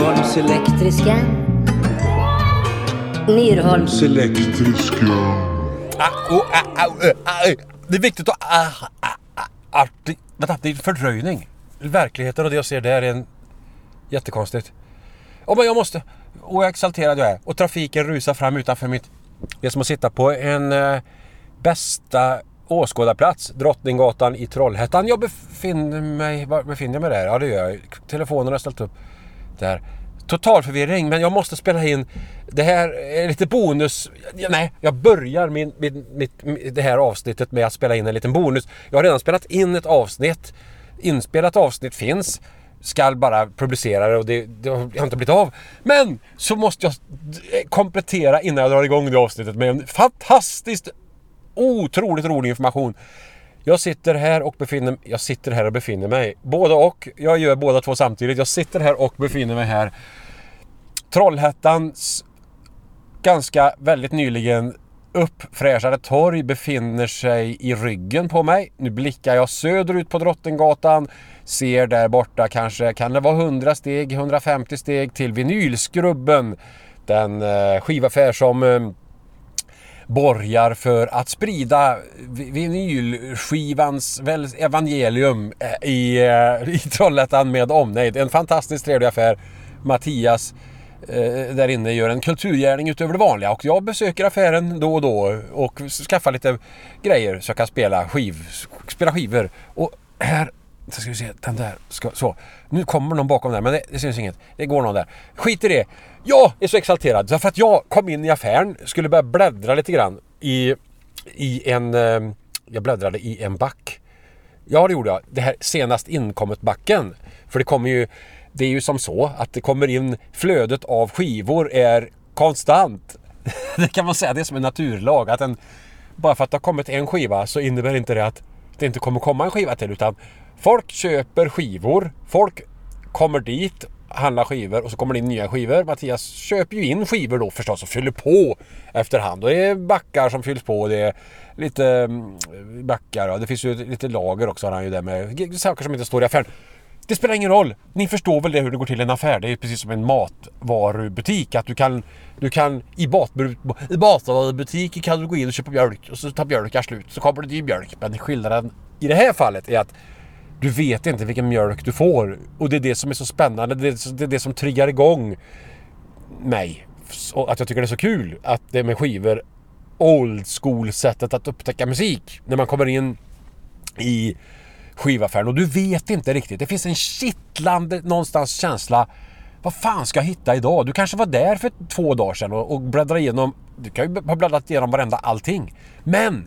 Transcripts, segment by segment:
Myrholms elektriska. Myrholms Elektriska. Ah, oh, ah, ah, ah, ah, det är viktigt att... Ah, ah, ah, ah, det, vänta, det är fördröjning. Verkligheten och det jag ser där är en... Jättekonstigt. Oh, men jag måste... Och exalterad jag är. Och trafiken rusar fram utanför mitt... Det är som att sitta på en eh, bästa åskådarplats. Drottninggatan i Trollhättan. Jag befinner mig... Var befinner jag mig där? Ja, det gör jag. Telefonen har ställt upp där. Total förvirring, men jag måste spela in... Det här är lite bonus... Nej, jag börjar min, min, mitt, det här avsnittet med att spela in en liten bonus. Jag har redan spelat in ett avsnitt. Inspelat avsnitt finns. Skall bara publicera det och det, det har inte blivit av. Men så måste jag komplettera innan jag drar igång det avsnittet med en fantastiskt otroligt rolig information. Jag sitter här och befinner Jag sitter här och befinner mig. Både och. Jag gör båda två samtidigt. Jag sitter här och befinner mig här. Trollhättans ganska väldigt nyligen uppfräschade torg befinner sig i ryggen på mig. Nu blickar jag söderut på Drottninggatan. Ser där borta kanske, kan det vara 100 steg, 150 steg till vinylskrubben. Den eh, skivaffär som eh, borgar för att sprida vinylskivans evangelium eh, i, eh, i Trollhättan med omnejd. En fantastiskt trevlig affär. Mattias eh, där inne gör en kulturgärning utöver det vanliga och jag besöker affären då och då och skaffar lite grejer så jag kan spela, skiv, spela skivor. Och här så ska vi se, den där. Ska, så. Nu kommer någon bakom där men det, det syns inget. Det går någon där. Skit i det. Jag är så exalterad därför att jag kom in i affären, skulle börja bläddra lite grann i, i en... Eh, jag bläddrade i en back. Ja, det gjorde jag. Det här senast inkommet backen. För det kommer ju... Det är ju som så att det kommer in flödet av skivor är konstant. Det kan man säga, det är som en naturlag. Att en, bara för att det har kommit en skiva så innebär inte det att det inte kommer komma en skiva till utan folk köper skivor. Folk kommer dit handlar skivor och så kommer det in nya skivor. Mattias köper ju in skivor då förstås och fyller på efterhand. Och det är backar som fylls på. Det är lite mm, backar och det finns ju lite lager också har han ju där med saker som inte står i affären. Det spelar ingen roll. Ni förstår väl det hur det går till i en affär. Det är precis som en matvarubutik. Att du kan, du kan i, i matvarubutik kan du gå in och köpa mjölk och så tar mjölken slut. Så kommer det ny mjölk. Men skillnaden i det här fallet är att du vet inte vilken mjölk du får. Och det är det som är så spännande. Det är det, är det som triggar igång mig. Och att jag tycker det är så kul att det är med skivor old school sättet att upptäcka musik. När man kommer in i skivaffären och du vet inte riktigt. Det finns en kittlande någonstans känsla. Vad fan ska jag hitta idag? Du kanske var där för två dagar sedan och, och bläddrade igenom. Du kan ju ha bläddrat igenom varenda allting. Men!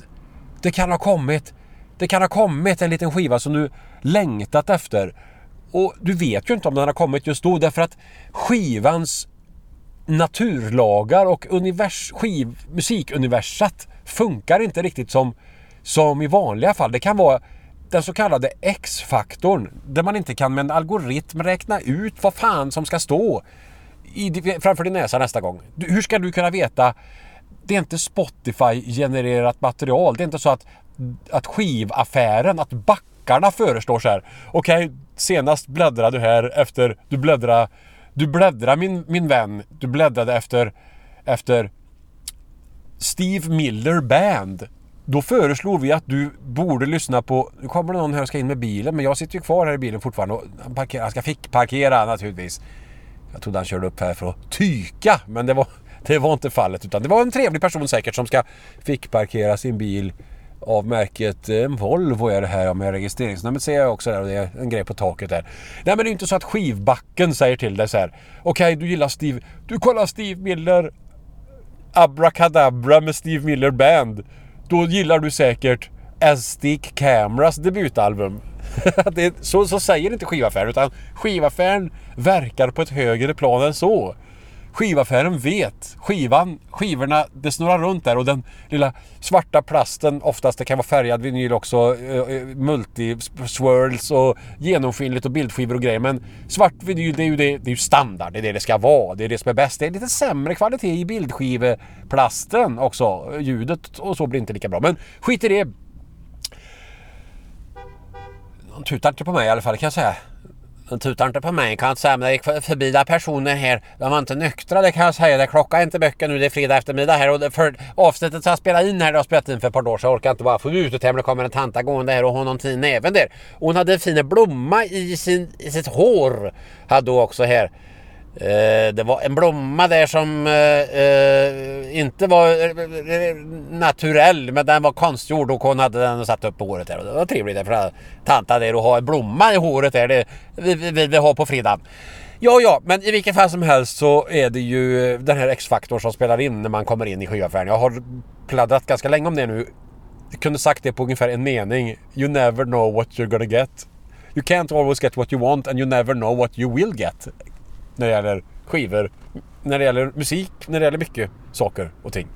Det kan ha kommit det kan ha kommit en liten skiva som du längtat efter. Och du vet ju inte om den har kommit just då därför att skivans naturlagar och univers, skiv, musikuniversat funkar inte riktigt som, som i vanliga fall. Det kan vara den så kallade X-faktorn där man inte kan med en algoritm räkna ut vad fan som ska stå i, framför din näsa nästa gång. hur ska du kunna veta det är inte Spotify-genererat material. Det är inte så att att skivaffären, att backarna föreslår så här. Okej, okay, senast bläddrade du här efter... Du bläddrade... Du bläddrade min, min vän. Du bläddrade efter... Efter... Steve Miller Band. Då föreslog vi att du borde lyssna på... Nu kommer det någon här och ska in med bilen men jag sitter ju kvar här i bilen fortfarande och han, parkerar, han ska fickparkera naturligtvis. Jag trodde han körde upp här för att tyka men det var, det var inte fallet utan det var en trevlig person säkert som ska fickparkera sin bil av märket eh, Volvo är det här med registreringsnumret ser jag också där och det är en grej på taket där. Nej men det är inte så att skivbacken säger till dig så här. Okej, okay, du gillar Steve... Du kollar Steve Miller Abracadabra med Steve Miller Band. Då gillar du säkert Aztec Cameras debutalbum. det, så, så säger inte skivaffären utan skivaffären verkar på ett högre plan än så skivaffären vet. Skivan, skivorna, det snurrar runt där och den lilla svarta plasten, oftast det kan vara färgad vinyl också, eh, eh, multi-swirls och genomskinligt och bildskivor och grejer. Men svart vinyl, det är ju, det, det är ju standard, det är det det ska vara. Det är det som är bäst. Det är lite sämre kvalitet i bildskiveplasten också. Ljudet och så blir inte lika bra. Men skit i det. De tutar inte på mig i alla fall kan jag säga. De tutar inte på mig kan jag inte säga, men det gick förbi där personer här. De var inte nyktra det kan jag säga. Det klockan är inte mycket nu, det är fredag eftermiddag här. Och för avsnittet som jag spelade in här, det har spelat in för ett par dagar så jag orkar inte bara få ut det här. Men det kommer en tanta gående här och har någonting fin näven där. Och hon hade en fin blomma i, sin, i sitt hår. Hade hon också här. Eh, det var en blomma där som eh, eh inte var eh, eh, naturell men den var konstgjord och hon hade den satt upp på håret där. Och det var trevligt där för tanta där och ha en blomma i håret där. Det vill vi ha på fredag. Ja, ja, men i vilket fall som helst så är det ju den här X-faktorn som spelar in när man kommer in i skivaffären. Jag har pladdrat ganska länge om det nu. Jag kunde sagt det på ungefär en mening. You never know what you're gonna get. You can't always get what you want and you never know what you will get när det gäller skivor, när det gäller musik, när det gäller mycket saker och ting.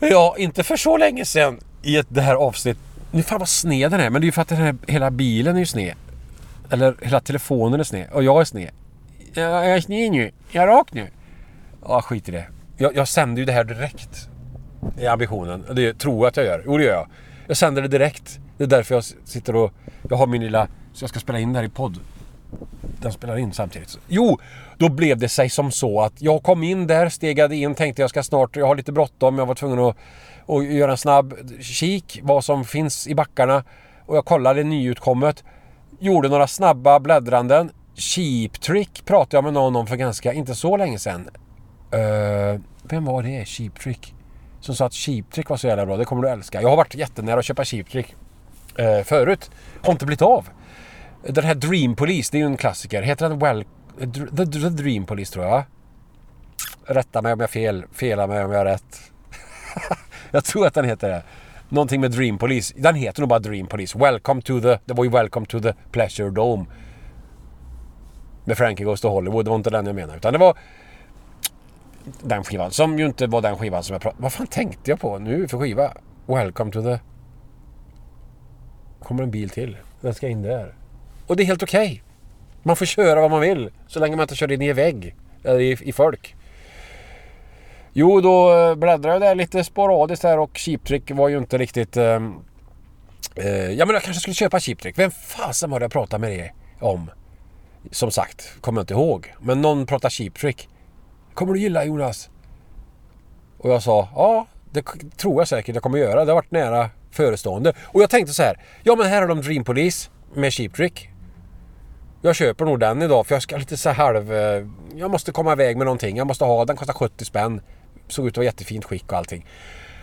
Ja, inte för så länge sedan i ett, det här avsnittet. Nu fan vad sned den är, men det är ju för att den här, hela bilen är ju sned. Eller hela telefonen är sned och jag är sned. Jag, jag är sned nu. Jag är rak nu. Ja, skit i det. Jag, jag sänder ju det här direkt. I ambitionen. Det tror jag att jag gör. Jo, det gör jag. Jag sänder det direkt. Det är därför jag sitter och... Jag har min lilla... Så jag ska spela in det här i podd den spelar in samtidigt. Jo, då blev det sig som så att jag kom in där, stegade in, tänkte jag ska snart, jag har lite bråttom, jag var tvungen att, att göra en snabb kik vad som finns i backarna. Och jag kollade nyutkommet, gjorde några snabba bläddranden. Cheap Trick pratade jag med någon om för ganska, inte så länge sedan. Uh, vem var det? Cheap Trick? Som sa att Cheap Trick var så jävla bra, det kommer du älska. Jag har varit jättenära att köpa Cheap Trick uh, förut. Har inte blivit av. Den här Dream Police, det är ju en klassiker. Heter den Well... The, the Dream Police tror jag. Rätta mig om jag fel. Fela mig om jag har rätt. jag tror att den heter det. Någonting med Dream Police. Den heter nog bara Dream Police. Welcome to the... Det var ju Welcome to the Pleasure Dome. Med Frankie Goes to Hollywood. Det var inte den jag menade. Utan det var... Den skivan. Som ju inte var den skivan som jag pratade... Vad fan tänkte jag på nu för skiva? Welcome to the... Kommer en bil till. Den ska in där. Och det är helt okej. Okay. Man får köra vad man vill. Så länge man inte kör in i vägg. Eller i, i folk. Jo, då eh, bläddrade jag där lite sporadiskt här och Cheap Trick var ju inte riktigt... Eh, eh, ja men jag kanske skulle köpa Cheap Trick. Vem fasen var det jag pratade med det om? Som sagt, kommer jag inte ihåg. Men någon pratade Cheap Trick. Kommer du gilla Jonas? Och jag sa, ja det tror jag säkert jag kommer göra. Det har varit nära förestående. Och jag tänkte så här, ja men här har de Dream Police med Cheap Trick. Jag köper nog den idag för jag ska lite så halv... Eh, jag måste komma iväg med någonting. Jag måste ha den. kostar 70 spänn. Såg ut att vara jättefint skick och allting.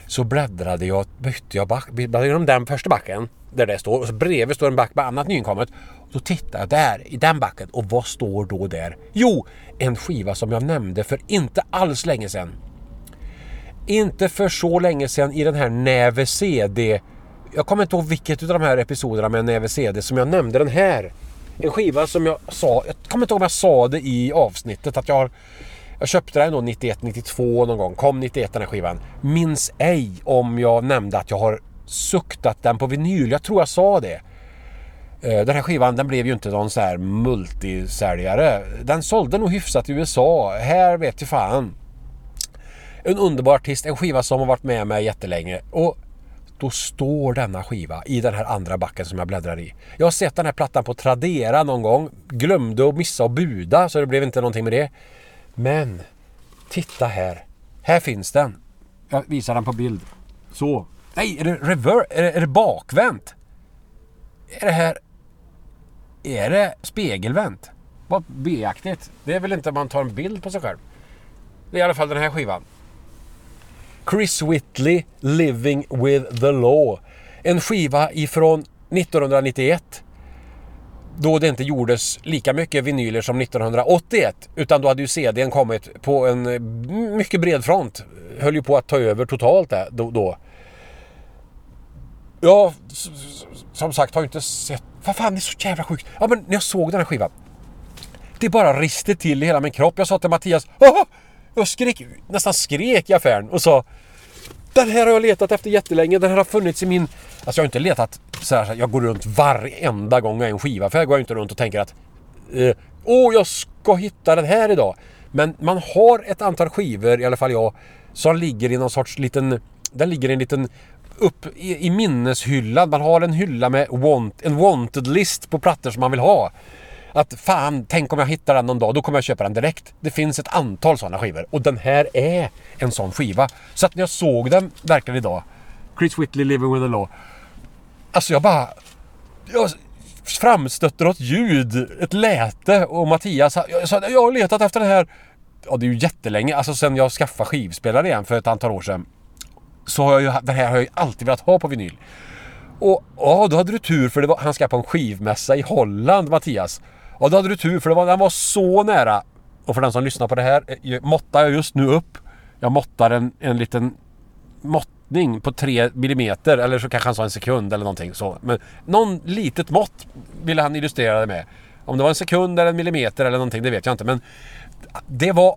Så bläddrade jag, bytte jag back, bläddrade genom den första backen där det står och så bredvid står en back med annat nyinkommet. Då tittar jag där i den backen och vad står då där? Jo, en skiva som jag nämnde för inte alls länge sedan. Inte för så länge sedan i den här Näve CD. Jag kommer inte ihåg vilket av de här episoderna med Näve CD som jag nämnde den här en skiva som jag sa, jag kommer inte ihåg om jag sa det i avsnittet att jag har jag köpte den då 91, 92 någon gång. Kom 91 den här skivan. Minns ej om jag nämnde att jag har suktat den på vinyl. Jag tror jag sa det. Eh, den här skivan den blev ju inte någon så här multisäljare. Den sålde nog hyfsat i USA. Här vet ju fan. En underbar artist, en skiva som har varit med mig jättelänge. Och då står denna skiva i den här andra backen som jag bläddrar i. Jag har sett den här plattan på Tradera någon gång. Glömde att missa att buda så det blev inte någonting med det. Men titta här. Här finns den. Jag visar den på bild. Så. Nej, är det reverse? Är det, är det bakvänt? Är det här... Är det spegelvänt? Vad B-aktigt. Det är väl inte om man tar en bild på sig själv. Det är i alla fall den här skivan. Chris Whitley, Living with the Law. En skiva ifrån 1991. Då det inte gjordes lika mycket vinyler som 1981. Utan då hade ju CDn kommit på en mm, mycket bred front. Höll ju på att ta över totalt där, då. Ja, som sagt har ju inte sett... Vad fan, det är så jävla sjukt. Ja, men när jag såg den här skivan. Det bara riste till i hela min kropp. Jag sa till Mattias Åh! Jag skrek, nästan skrek i affären och sa Den här har jag letat efter jättelänge. Den här har funnits i min... Alltså jag har inte letat så här, jag går runt varenda gång jag är i en skivaffär. Går jag inte runt och tänker att eh, Åh, jag ska hitta den här idag. Men man har ett antal skivor, i alla fall jag, som ligger i någon sorts liten... Den ligger i en liten upp i, i minneshyllan. Man har en hylla med want, en wanted list på plattor som man vill ha. Att fan, tänk om jag hittar den någon dag, då kommer jag köpa den direkt. Det finns ett antal sådana skivor och den här är en sån skiva. Så att när jag såg den verkligen idag, Chris Whitley Living with the Law. Alltså jag bara... Jag framstötte något ljud, ett läte och Mattias, jag sa jag har letat efter den här ja det är ju jättelänge, alltså sen jag skaffade skivspelare igen för ett antal år sedan. Så har jag ju, den här har jag ju alltid velat ha på vinyl. Och ja, då hade du tur för det var, han ska på en skivmässa i Holland, Mattias. Ja, då hade du tur för det var, den var så nära. Och för den som lyssnar på det här, eh, måttar jag just nu upp. Jag måttar en, en liten måttning på 3 millimeter eller så kanske han sa en sekund eller någonting så. Men någon litet mått ville han illustrera det med. Om det var en sekund eller en millimeter eller någonting, det vet jag inte. Men det var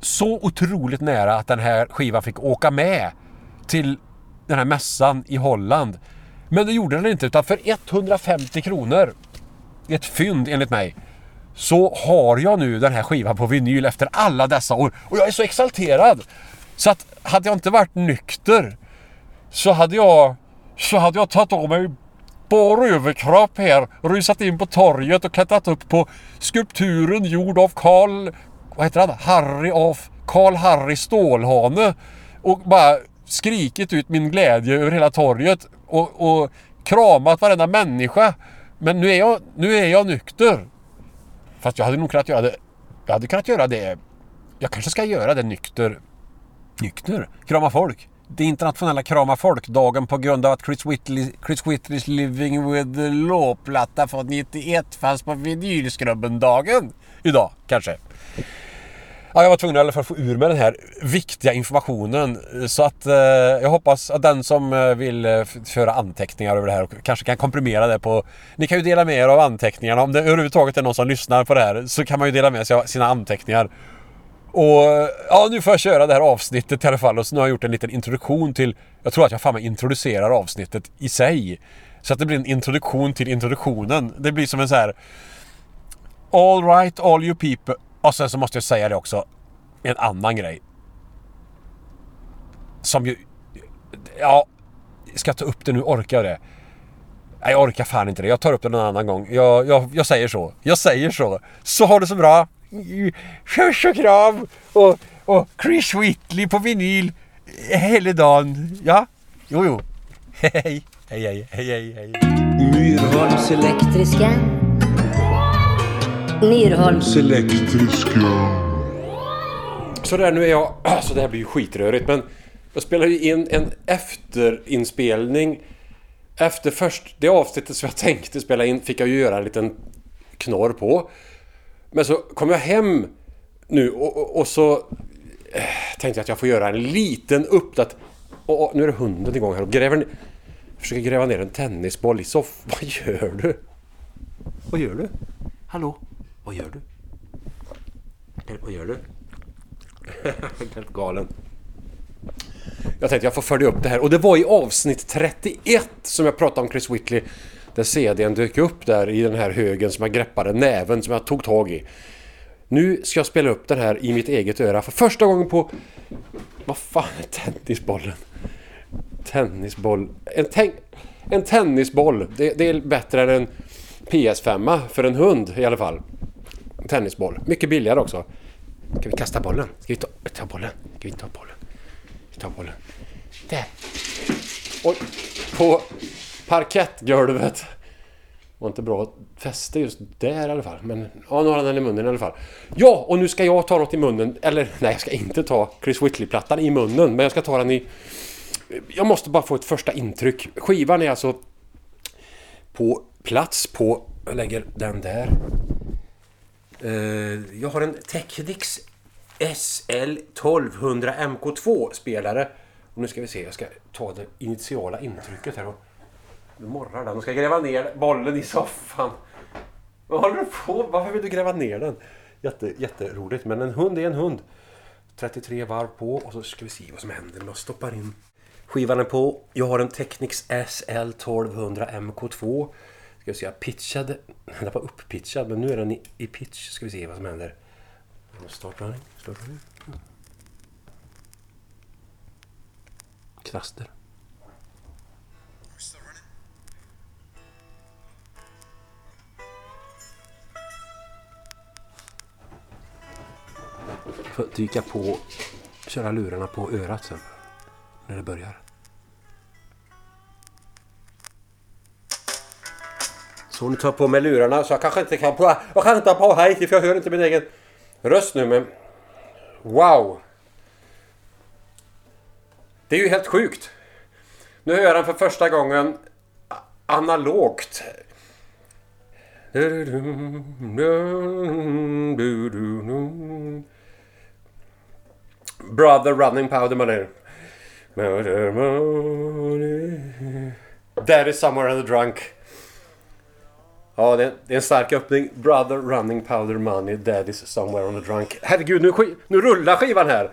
så otroligt nära att den här skivan fick åka med till den här mässan i Holland. Men det gjorde den inte utan för 150 kronor, ett fynd enligt mig, så har jag nu den här skivan på vinyl efter alla dessa år. Och jag är så exalterad! Så att hade jag inte varit nykter så hade jag så hade jag tagit av mig bar överkropp här, rusat in på torget och klättrat upp på skulpturen gjord av Karl, vad heter han? Harry av Karl Harry Stålhane och bara skrikit ut min glädje över hela torget och, och kramat varenda människa. Men nu är, jag, nu är jag nykter. Fast jag hade nog kunnat göra det. Jag hade kunnat göra det. Jag kanske ska göra det nykter. Nykter? Krama folk det internationella krama folk-dagen på grund av att Chris, Whitley, Chris Whitleys Living with the Law-platta från 91 fanns på vinylskrubben-dagen idag, kanske. Ja, jag var tvungen i alla fall att få ur mig den här viktiga informationen. Så att eh, jag hoppas att den som eh, vill eh, föra anteckningar över det här och kanske kan komprimera det på... Ni kan ju dela med er av anteckningarna. Om det överhuvudtaget är någon som lyssnar på det här så kan man ju dela med sig av sina anteckningar. Och ja, nu får jag köra det här avsnittet i alla fall och så nu har jag gjort en liten introduktion till... Jag tror att jag fan introducerar avsnittet i sig. Så att det blir en introduktion till introduktionen. Det blir som en så här... All right, all you people. Och sen så måste jag säga det också. En annan grej. Som ju... Ja... Ska jag ta upp det nu? Orkar jag det? Nej, jag orkar fan inte det. Jag tar upp det någon annan gång. Jag, jag, jag säger så. Jag säger så. Så ha det så bra. Puss och kram och, och Chris Whitley på vinyl hela dagen. Ja, jo, jo. Hej, hej, hej, hej, hej, hej. Myrholms elektriska. Myrholms elektriska. Så där, nu är jag... Alltså det här blir ju skitrörigt men jag spelar ju in en efterinspelning. Efter först det avsnittet som jag tänkte spela in fick jag ju göra en liten knorr på. Men så kom jag hem nu och, och, och så äh, tänkte jag att jag får göra en liten uppdat... Och, och, nu är det hunden igång här och gräver ner, försöker gräva ner en tennisboll i soffan. Vad gör du? Vad gör du? Hallå? Vad gör du? Vad gör du? Helt galen. Jag tänkte jag får följa upp det här och det var i avsnitt 31 som jag pratade om Chris Whitley där CDn dök upp där i den här högen som jag greppade, näven som jag tog tag i. Nu ska jag spela upp den här i mitt eget öra för första gången på... Vad fan är tennisbollen? Tennisboll... En, ten... en tennisboll. Det, det, är bättre än en PS5 för en hund i alla fall. Tennisboll. Mycket billigare också. Ska vi kasta bollen? Ska vi ta, ta bollen? Ska vi ta bollen? Vi tar bollen. Där. Och på parkettgolvet. Det var inte bra fäste just där i alla fall. Men ja, nu har han den i munnen i alla fall. Ja, och nu ska jag ta något i munnen. Eller nej, jag ska inte ta Chris Whitley-plattan i munnen. Men jag ska ta den i... Jag måste bara få ett första intryck. Skivan är alltså på plats på... Jag lägger den där. Eh, jag har en Technics SL 1200 MK2 spelare. Och nu ska vi se, jag ska ta det initiala intrycket här. Nu morrar den Nu ska gräva ner bollen i soffan. Vad håller du på Varför vill du gräva ner den? Jätte, jätteroligt. Men en hund är en hund. 33 varv på och så ska vi se vad som händer när jag stoppar in skivan är på. Jag har en Technics SL 1200 MK2 ska vi se, jag pitchade, den var upppitchad men nu är den i, i pitch. Ska vi se vad som händer. Startrunning, startrunning. Mm. Kvaster. Får dyka på, köra lurarna på örat sen. När det börjar. Hon tar på mig lurarna så jag kanske inte kan på, jag kan inte ha på hej för jag hör inte min egen röst nu men Wow! Det är ju helt sjukt. Nu hör jag den för första gången analogt. Brother running powder money. Powder money. That is somewhere in the drunk. Ja, det är, det är en stark öppning. Brother running powder money. Daddy's somewhere on the drunk. Herregud, nu, nu rullar skivan här.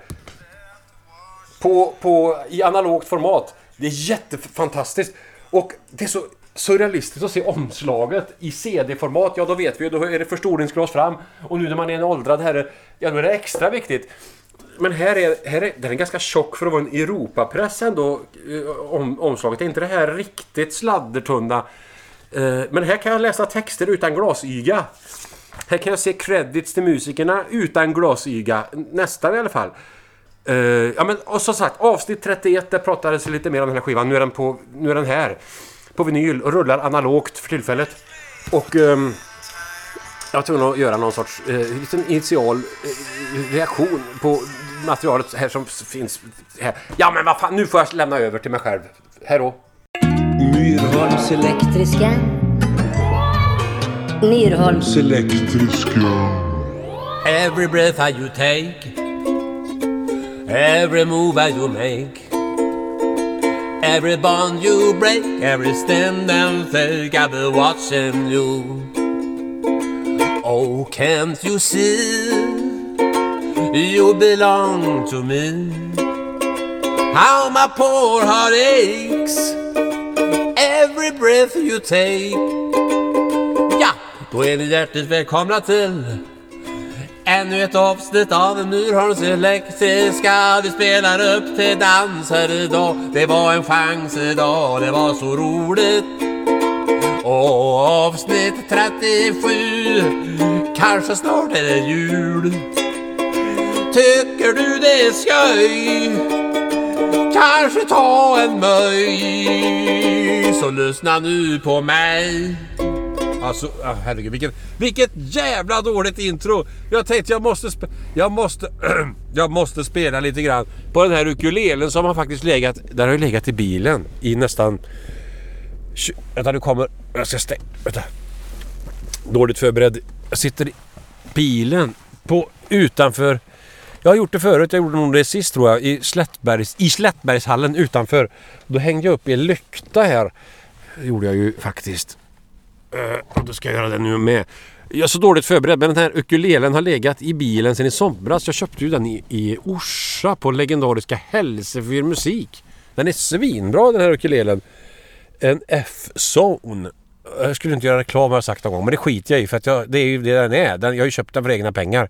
På, på, I analogt format. Det är jättefantastiskt. Och det är så surrealistiskt att se omslaget i CD-format. Ja, då vet vi ju. Då är det förstoringsglas fram. Och nu när man är en åldrad herre, ja, då är det extra viktigt. Men här är, här är den är ganska tjock för att vara en Europapress ändå. Eh, om, omslaget. Är inte det här riktigt sladdertunna? Eh, men här kan jag läsa texter utan glasyga. Här kan jag se credits till musikerna utan glasyga. Nästan i alla fall. Eh, ja men och som sagt, avsnitt 31 där pratades lite mer om den här skivan. Nu är den, på, nu är den här. På vinyl och rullar analogt för tillfället. Och... Um, jag var tvungen att göra någon sorts eh, liten initial eh, reaktion på materialet här som finns här. Ja men vad fan, nu får jag lämna över till mig själv. Hej då. Myrholms elektriska. Myrholms Every breath I you take, every move I you make, every bond you break, every stand and take, I've been watching you. Oh, can't you see? You belong to me. How my poor heart aches every breath you take. Ja, då är ni hjärtligt välkomna till Ännu ett avsnitt av Myrholms elektriska Vi spelar upp till dans här idag Det var en chans idag, det var så roligt Och avsnitt 37 Kanske snart är det jul Tycker du det är skoj? Kanske ta en möj Så lyssna nu på mig Alltså, ah, herregud, vilket, vilket jävla dåligt intro! Jag tänkte jag måste, jag måste, jag måste spela lite grann på den här ukulelen som har faktiskt legat, där har ju legat i bilen i nästan... Vänta, nu kommer, jag ska stänga, vänta. Dåligt förberedd. Jag sitter i bilen på, utanför, jag har gjort det förut, jag gjorde nog det sist tror jag, i, Slättbergs, i Slättbergshallen utanför. Då hängde jag upp i en lykta här. Det gjorde jag ju faktiskt. Uh, då ska jag göra det nu med. Jag är så dåligt förberedd men den här ukulelen har legat i bilen sedan i somras. Jag köpte ju den i, i Orsa på legendariska Hälsefyr musik. Den är svinbra den här ukulelen. En F-zone. Jag skulle inte göra reklam har jag sagt någon gång men det skiter jag i för att jag, det är ju det den är. Den, jag har ju köpt den för egna pengar.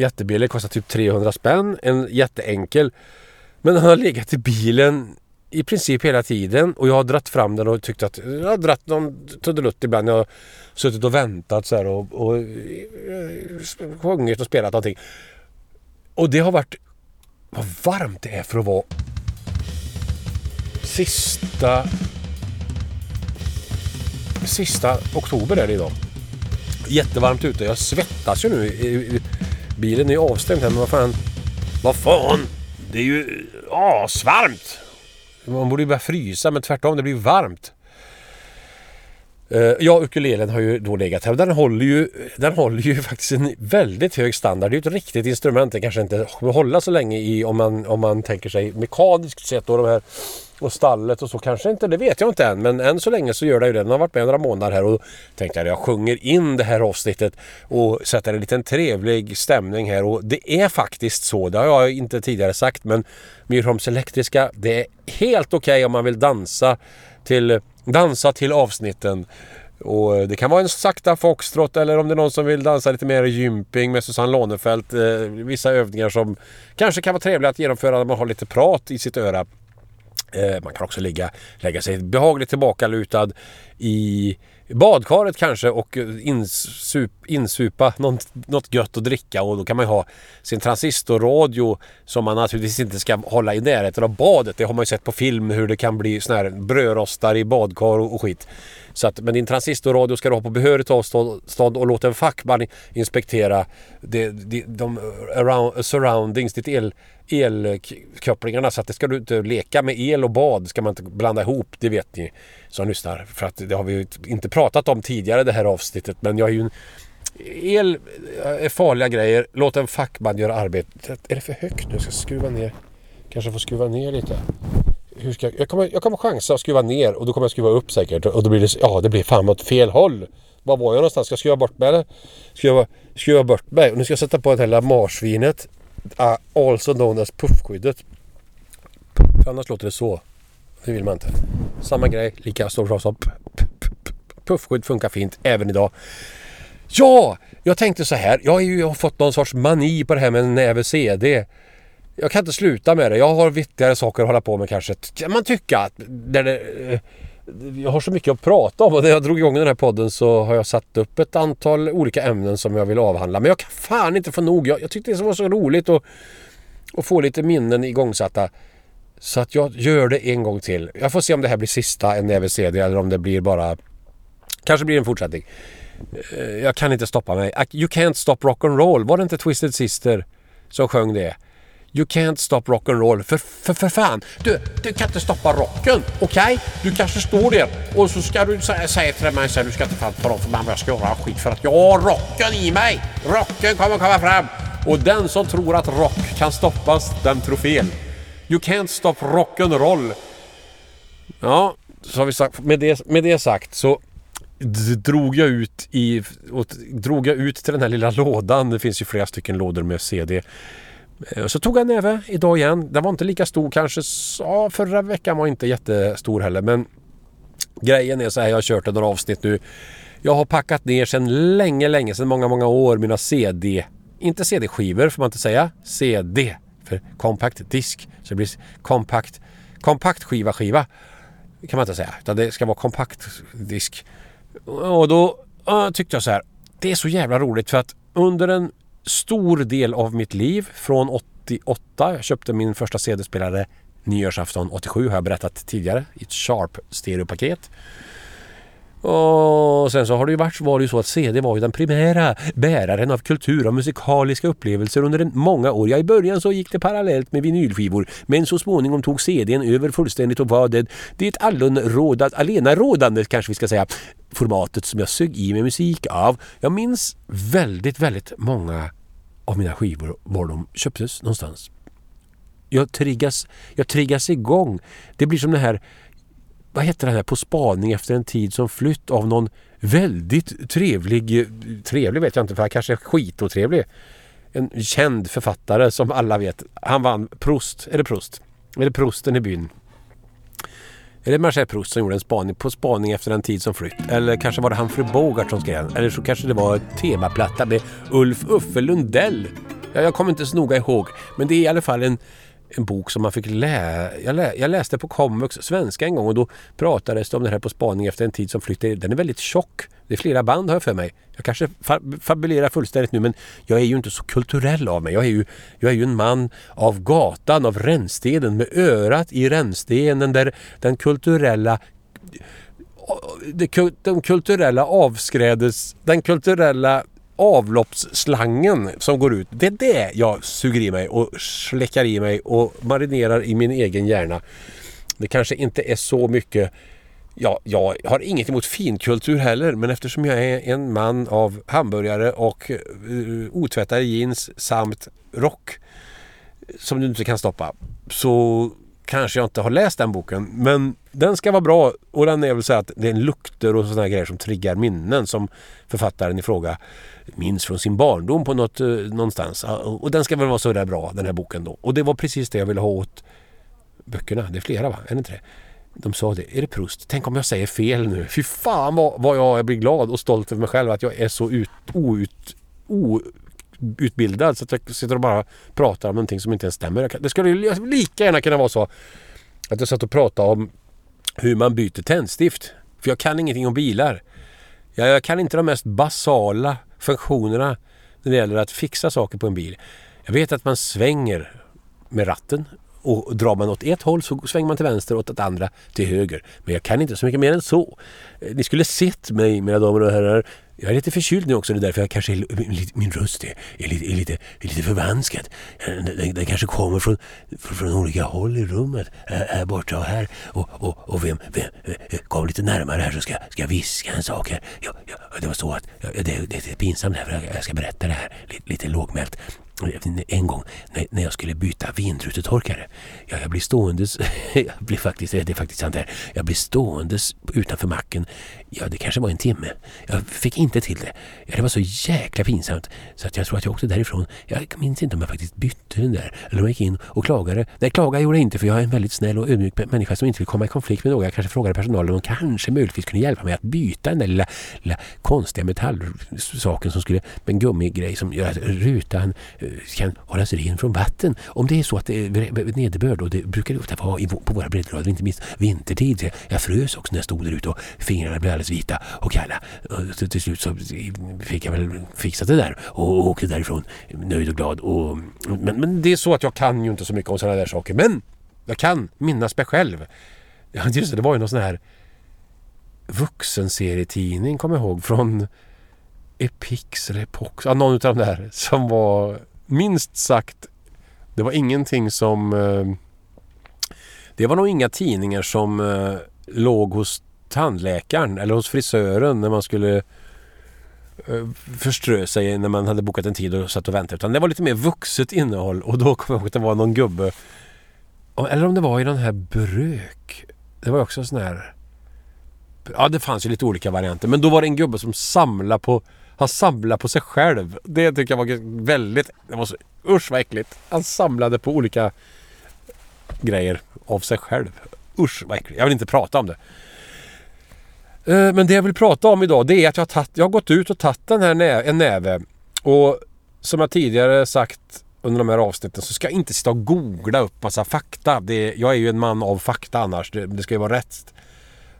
Jättebillig, kostar typ 300 spänn. En jätteenkel. Men den har legat i bilen i princip hela tiden och jag har dratt fram den och tyckt att jag har dratt någon trudelutt ibland. Jag har suttit och väntat så här och, och och sjungit och spelat någonting. Och det har varit vad varmt det är för att vara sista sista oktober är det idag. Jättevarmt ute. Jag svettas ju nu. Bilen är ju avstängd här men vad fan. Vad fan! Det är ju asvarmt! Man borde ju börja frysa men tvärtom, det blir varmt. Eh, ja, ukulelen har ju då legat här och den håller ju, den håller ju faktiskt en väldigt hög standard. Det är ju ett riktigt instrument. Det kanske inte kommer hålla så länge i om man, om man tänker sig mekaniskt sett och de här och stallet och så kanske inte, det vet jag inte än. Men än så länge så gör det ju det. Den har varit med några månader här och tänkte jag jag sjunger in det här avsnittet och sätter en liten trevlig stämning här. Och det är faktiskt så, det har jag inte tidigare sagt men Myrholms Elektriska, det är helt okej om man vill dansa till, dansa till avsnitten. Och eh, det kan vara en sakta foxtrot eller om det är någon som vill dansa lite mer gymping med Susanne Lånefelt. Eh, vissa övningar som kanske kan vara trevliga att genomföra när man har lite prat i sitt öra. Eh, man kan också ligga, lägga sig behagligt tillbakalutad i i badkaret kanske och insup, insupa något, något gött att dricka och då kan man ju ha sin transistorradio som man naturligtvis inte ska hålla i närheten av badet. Det har man ju sett på film hur det kan bli såna här brödrostar i badkar och, och skit. Så att, men din transistorradio ska du ha på behörigt avstånd och låt en fackman inspektera det, det, de around, surroundings, ditt el, elkopplingarna. Så att det ska du inte leka med el och bad ska man inte blanda ihop, det vet ni som lyssnar. För att det har vi ju inte pratat om tidigare det här avsnittet. Men jag är ju en El eh, är farliga grejer. Låt en fackman göra arbetet. Är det för högt nu? Jag ska skruva ner. Kanske får skruva ner lite hur ska jag, jag, kommer, jag kommer chansa att skruva ner och då kommer jag skruva upp säkert. Och då blir det, ja det blir fan åt fel håll. Var var jag någonstans? Ska jag skruva bort mig eller? Skruva, skruva bort mig. Och nu ska jag sätta på det här lilla marsvinet. Uh, also known as puffskyddet. Puff, annars låter det så. Det vill man inte. Samma grej, lika stor som puffskydd funkar fint även idag. Ja, jag tänkte så här. Jag har ju fått någon sorts mani på det här med en näve CD jag kan inte sluta med det. Jag har viktigare saker att hålla på med kanske. Kan man tycka. Att där det, eh, jag har så mycket att prata om och när jag drog igång den här podden så har jag satt upp ett antal olika ämnen som jag vill avhandla. Men jag kan fan inte få nog. Jag, jag tyckte det var så roligt att, att få lite minnen igångsatta. Så att jag gör det en gång till. Jag får se om det här blir sista en näve CD eller om det blir bara... Kanske blir en fortsättning. Eh, jag kan inte stoppa mig. You can't stop rock and roll. Var det inte Twisted Sister som sjöng det? You can't stop rock and roll. För, för, för fan, du, du kan inte stoppa rocken. Okej? Okay? Du kanske står där och så ska du säga, säga till mig sen du ska inte fan tala om för mamma vad jag ska göra skit för att jag har rocken i mig. Rocken kommer komma fram. Och den som tror att rock kan stoppas, den tror fel. You can't stop rock and roll. Ja, så har vi sagt, med, det, med det sagt så drog jag ut i, och, drog jag ut till den här lilla lådan. Det finns ju flera stycken lådor med CD. Eh, så tog jag en näve idag igen. Den var inte lika stor kanske. Ja, förra veckan var inte jättestor heller. Men grejen är så här, jag har kört några avsnitt nu. Jag har packat ner sedan länge, länge, sedan många, många år mina CD. Inte CD-skivor får man inte säga. CD för compact disk. Så det blir kompakt, kompakt skiva skiva. kan man inte säga. Utan det ska vara kompakt disk. Och då uh, tyckte jag så här. Det är så jävla roligt för att under en stor del av mitt liv från 88. Jag köpte min första CD-spelare nyårsafton 87 har jag berättat tidigare i ett Sharp stereopaket. Och sen så har det ju varit, var det ju så att CD var ju den primära bäraren av kultur och musikaliska upplevelser under en många år. Ja, i början så gick det parallellt med vinylskivor men så småningom tog CDn över fullständigt och var det, det allonrådad, allenarådande kanske vi ska säga formatet som jag sög i mig musik av. Jag minns väldigt, väldigt många av mina skivor var de köptes någonstans. Jag triggas, jag triggas igång. Det blir som det här vad heter det här På spaning efter en tid som flytt av någon väldigt trevlig, trevlig vet jag inte för han kanske är skitotrevlig. En känd författare som alla vet. Han vann Proust, är det Proust? Är det Prosten i byn? Är det Marcel Proust som gjorde en spaning på spaning efter en tid som flytt? Eller kanske var det Humphrey Bogart som skrev den? Eller så kanske det var en temaplatta med Ulf Uffe Lundell. Ja, jag kommer inte så noga ihåg. Men det är i alla fall en en bok som man fick läsa. Jag, lä jag läste på komvux svenska en gång och då pratades det om det här På spaning efter en tid som flyttade. Den är väldigt tjock. Det är flera band har jag för mig. Jag kanske fabulerar fullständigt nu men jag är ju inte så kulturell av mig. Jag är ju, jag är ju en man av gatan, av rännstenen med örat i rännstenen där den kulturella den kulturella avskrädes, den kulturella avloppsslangen som går ut. Det är det jag suger i mig och släckar i mig och marinerar i min egen hjärna. Det kanske inte är så mycket Ja, jag har inget emot finkultur heller men eftersom jag är en man av hamburgare och uh, otvättade jeans samt rock som du inte kan stoppa så kanske jag inte har läst den boken. Men den ska vara bra och den är väl så att det är en lukter och sådana grejer som triggar minnen som författaren i fråga minns från sin barndom på något, eh, någonstans. Och den ska väl vara sådär bra den här boken då. Och det var precis det jag ville ha åt böckerna. Det är flera va? Är det inte det? De sa det. Är det Proust? Tänk om jag säger fel nu. Fy fan vad, vad jag blir glad och stolt över mig själv att jag är så ut, out, outbildad så att jag sitter och bara pratar om någonting som inte ens stämmer. Det skulle lika gärna kunna vara så att jag satt och pratade om hur man byter tändstift. För jag kan ingenting om bilar. Jag, jag kan inte de mest basala funktionerna när det gäller att fixa saker på en bil. Jag vet att man svänger med ratten och drar man åt ett håll så svänger man till vänster och åt det andra till höger. Men jag kan inte så mycket mer än så. Eh, ni skulle sett mig mina damer och herrar. Jag är lite förkyld nu också, det är därför jag kanske är, min röst är, är, lite, är, lite, är lite förvanskad. Eh, den, den kanske kommer från, från, från olika håll i rummet. Här, borta och här. Och, och, och vem, vem eh, kom lite närmare här så ska, ska jag viska en sak här. Ja, ja, det var så att, ja, det, det är pinsamt här för jag, jag ska berätta det här lite, lite lågmält. En gång när, jag skulle byta vindrutetorkare. Ja, jag blir ståendes. Jag blir faktiskt, det är faktiskt sant här. Jag blir ståendes utanför macken. Ja, det kanske var en timme. Jag fick inte till det. Ja, det var så jäkla pinsamt. Så att jag tror att jag åkte därifrån. Jag minns inte om jag faktiskt bytte den där. Eller om jag gick in och klagade. Nej, klaga gjorde jag inte för jag är en väldigt snäll och ödmjuk människa som inte vill komma i konflikt med någon. Jag kanske frågade personalen om de kanske möjligtvis kunde hjälpa mig att byta den där lilla, lilla konstiga metallsaken som skulle, med en gummigrej som gör att rutan Eh, kan hållas ren från vatten. Om det är så att det är nederbörd och det brukar det ofta vara på våra breddgrader, inte minst vintertid. Jag- frös också när jag stod där ute och fingrarna blev alldeles vita och kalla. Och till, slut så fick jag väl fixat det där och åkte därifrån nöjd och glad. Och, men, men det är så att jag kan ju inte så mycket om sådana där saker. Men jag kan minnas mig själv. Ja, just det, det var ju någon sån här vuxenserietidning, kommer jag ihåg, från Epix eller Epox, ja, någon av de där som var minst sagt, det var ingenting som... Eh, det var nog inga tidningar som eh, låg hos tandläkaren eller hos frisören när man skulle eh, förströ sig när man hade bokat en tid och satt och väntade. Utan det var lite mer vuxet innehåll och då kom jag ihåg att det var någon gubbe eller om det var i den här Brök. Det var också en sån här... Ja, det fanns ju lite olika varianter. Men då var det en gubbe som samlade på... Han samlade på sig själv. Det tycker jag var väldigt... Det var så, usch vad äckligt. Han samlade på olika grejer av sig själv. Usch vad äckligt. Jag vill inte prata om det. Eh, men det jag vill prata om idag det är att jag har, tatt, jag har gått ut och tagit den här nä, en näve. Och som jag tidigare sagt under de här avsnitten så ska jag inte sitta och googla upp massa fakta. Det, jag är ju en man av fakta annars. Det, det ska ju vara rätt.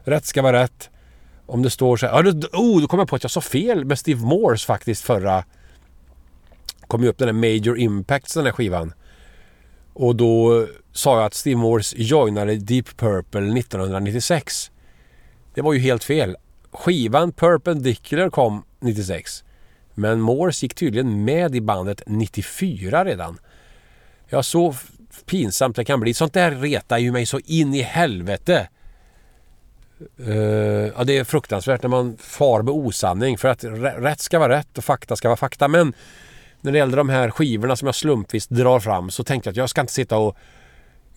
Rätt ska vara rätt. Om det står så här. Oh, då kom jag på att jag sa fel med Steve Morse faktiskt förra... Kom ju upp den där Major Impacts den här skivan. Och då sa jag att Steve Morse joinade Deep Purple 1996. Det var ju helt fel. Skivan Perpendicular kom 96. Men Morse gick tydligen med i bandet 94 redan. Ja, så pinsamt det kan bli. Sånt där retar ju mig så in i helvete. Eh, ja, det är fruktansvärt när man far med osanning. För att rätt ska vara rätt och fakta ska vara fakta. Men när det gäller de här skivorna som jag slumpvis drar fram så tänkte jag att jag ska inte sitta och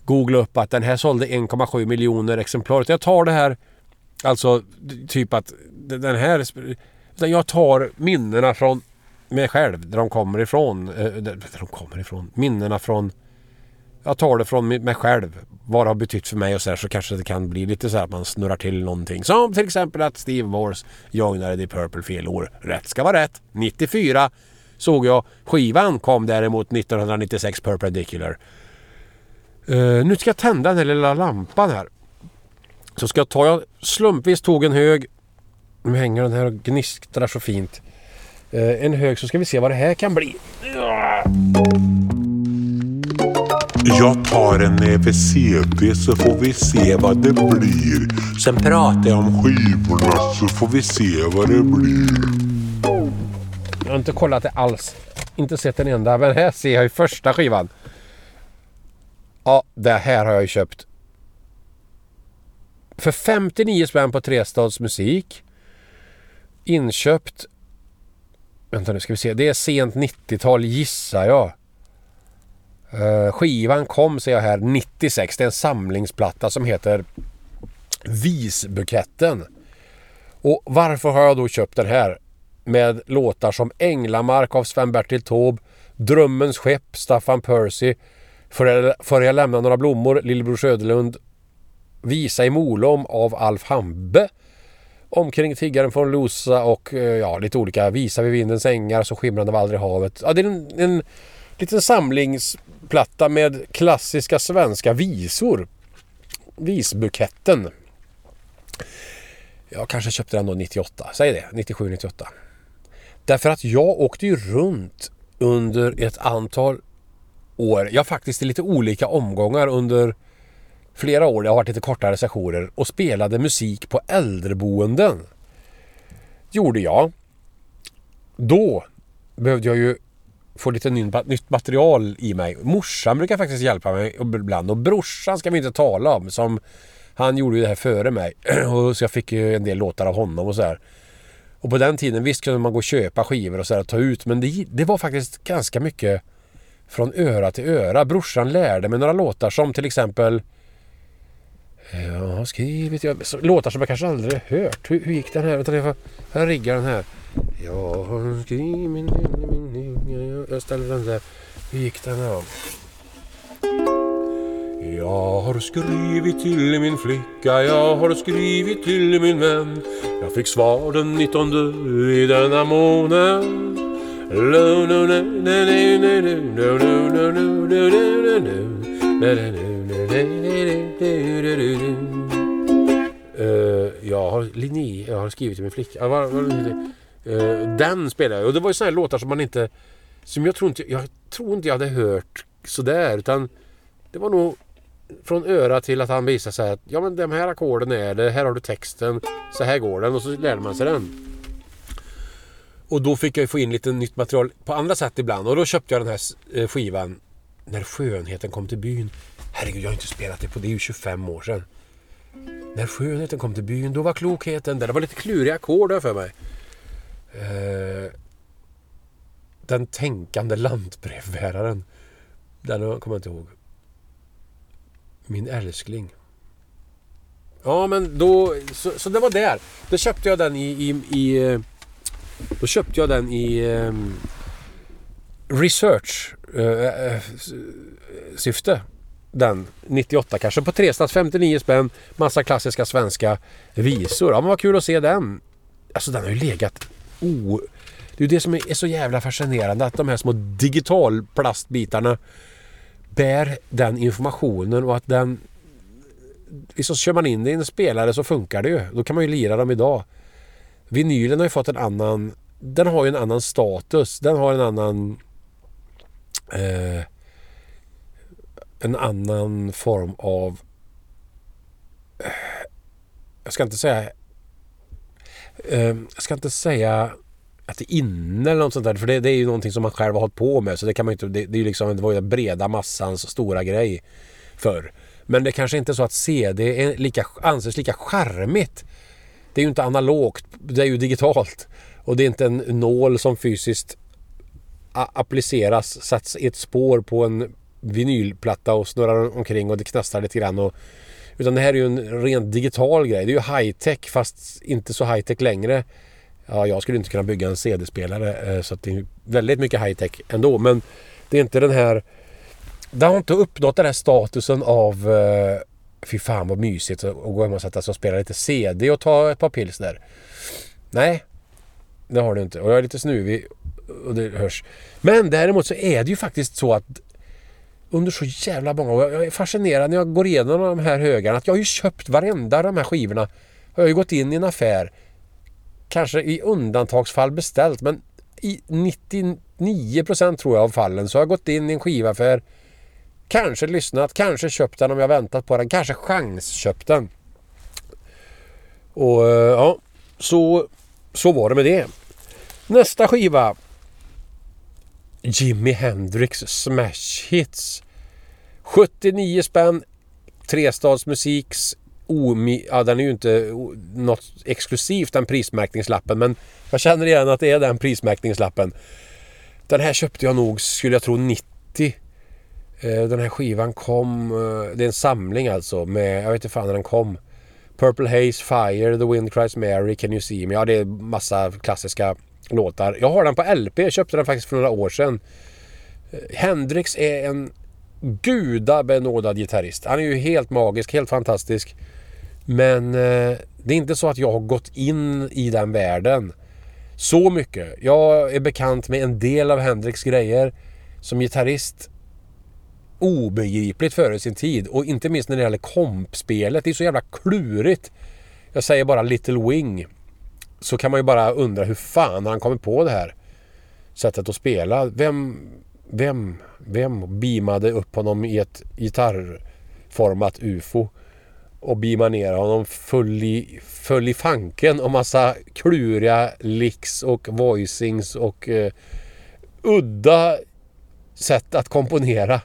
googla upp att den här sålde 1,7 miljoner exemplar. Utan Jag tar det här, alltså typ att den här... Utan jag tar minnena från mig själv, där de kommer ifrån. Eh, där där de kommer ifrån. Minnena från... Jag tar det från mig själv. Vad det har betytt för mig och så här så kanske det kan bli lite så här att man snurrar till någonting. Som till exempel att Steve Morse joinade The Purple fel år. Rätt ska vara rätt. 94 såg jag. Skivan kom däremot 1996 Perpendicular. Uh, nu ska jag tända den här lilla lampan här. Så ska jag ta, jag slumpvis tog en hög. Nu hänger den här och gnistrar så fint. Uh, en hög så ska vi se vad det här kan bli. Jag tar en näve CP så får vi se vad det blir. Sen pratar jag om skivorna så får vi se vad det blir. Jag har inte kollat det alls. Inte sett en enda. Men här ser jag ju första skivan. Ja, det här har jag ju köpt. För 59 spänn på Trestads musik. Inköpt. Vänta nu ska vi se. Det är sent 90-tal gissar jag. Eh, skivan kom ser jag här 96. Det är en samlingsplatta som heter Visbuketten. Och varför har jag då köpt den här? Med låtar som Änglamark av Sven-Bertil Taube, Drömmens skepp, Staffan Percy, För jag, för jag lämna några blommor, Lillebror Söderlund, Visa i Molom av Alf Hambe, Omkring tiggaren från Losa och eh, ja, lite olika. Visa vid vindens ängar, Så skimrande av aldrig havet. Ja, det är en, en liten platta med klassiska svenska visor. Visbuketten. Jag kanske köpte den då 98. Säg det, 97, 98. Därför att jag åkte ju runt under ett antal år. ja faktiskt i lite olika omgångar under flera år. Det har varit lite kortare sessioner och spelade musik på äldreboenden. Gjorde jag. Då behövde jag ju få lite nytt material i mig. Morsan brukar faktiskt hjälpa mig ibland och brorsan ska vi inte tala om som han gjorde ju det här före mig och så jag fick ju en del låtar av honom och så här. Och på den tiden visst kunde man gå och köpa skivor och så här, och ta ut men det, det var faktiskt ganska mycket från öra till öra. Brorsan lärde mig några låtar som till exempel eh, jag har skrivit jag, låtar som jag kanske aldrig hört. Hur, hur gick den här? Vänta, jag, får, jag riggar den här. Jag har skrivit min, min, min, jag ställer den där. Hur gick den här? Jag har skrivit till min flicka, jag har skrivit till min vän. Jag fick svar den 19 i denna månad. Jag har Linné, jag har skrivit till min flicka. Den spelar jag och det var ju sådana här låtar som man inte... Som jag tror inte jag, tror inte jag hade hört sådär utan det var nog från öra till att han visade sig att ja men de här ackorden är det, här har du texten, så här går den och så lärde man sig den. Och då fick jag ju få in lite nytt material på andra sätt ibland och då köpte jag den här eh, skivan När skönheten kom till byn. Herregud, jag har inte spelat det på det är ju 25 år sedan. När skönheten kom till byn, då var klokheten där. Det var lite kluriga ackord för mig. Eh, den tänkande lantbrevbäraren. Den kommer jag inte ihåg. Min älskling. Ja men då, så, så det var där. Då köpte jag den i, i, i Då köpte jag den i um, research uh, syfte. Den 98 kanske på Trestads 59 spänn. Massa klassiska svenska visor. Ja men vad kul att se den. Alltså den har ju legat oh, det är ju det som är så jävla fascinerande att de här små digitalplastbitarna bär den informationen och att den... Liksom kör man in det i en spelare så funkar det ju. Då kan man ju lira dem idag. Vinylen har ju fått en annan... Den har ju en annan status. Den har en annan... Eh, en annan form av... Eh, jag ska inte säga... Eh, jag ska inte säga att det är inne eller något sånt där. För det, det, är ju någonting som man själv har hållit på med. Så det kan man inte... Det, det är ju liksom, det var ju den breda massans stora grej förr. Men det kanske inte är så att CD är lika, anses lika charmigt. Det är ju inte analogt. Det är ju digitalt. Och det är inte en nål som fysiskt appliceras, sätts i ett spår på en vinylplatta och snurrar omkring och det knastrar lite grann. Och, utan det här är ju en rent digital grej. Det är ju high-tech fast inte så high-tech längre. Ja, jag skulle inte kunna bygga en CD-spelare eh, så att det är väldigt mycket high-tech ändå. Men det är inte den här... Det har inte uppnått den här statusen av... Eh, fy fan vad mysigt att gå hem och sätta sig och spela lite CD och ta ett par pilsner. Nej, det har det inte. Och jag är lite snuvig och det hörs. Men däremot så är det ju faktiskt så att under så jävla många år. Jag är fascinerad när jag går igenom de här högarna. Att jag har ju köpt varenda de här skivorna. Jag har ju gått in i en affär kanske i undantagsfall beställt men i 99% tror jag av fallen så har jag gått in i en skivaffär Kanske lyssnat, kanske köpt den om jag väntat på den, kanske chansköpt den. Och eh, ja, så, så var det med det. Nästa skiva. Jimi Hendrix Smash Hits. 79 spänn. Trestadsmusiks omi... Ja, den är ju inte något exklusivt den prismärkningslappen men jag känner igen att det är den prismärkningslappen. Den här köpte jag nog, skulle jag tro, 90. Eh, den här skivan kom... Eh, det är en samling alltså med... Jag vet inte fan när den kom. Purple Haze, Fire, The Wind Cries Mary, Can You See Me. Ja, det är massa klassiska låtar. Jag har den på LP. Jag köpte den faktiskt för några år sedan. Eh, Hendrix är en gudabenådad gitarrist. Han är ju helt magisk, helt fantastisk. Men eh, det är inte så att jag har gått in i den världen så mycket. Jag är bekant med en del av Hendrix grejer. Som gitarrist obegripligt före sin tid och inte minst när det gäller kompspelet. Det är så jävla klurigt. jag säger bara Little Wing. Så kan man ju bara undra hur fan han kommer på det här sättet att spela. Vem, vem, vem beamade upp honom i ett gitarrformat UFO? Och beamar ner honom full i, full i fanken och massa kluriga licks och voicings och eh, udda sätt att komponera.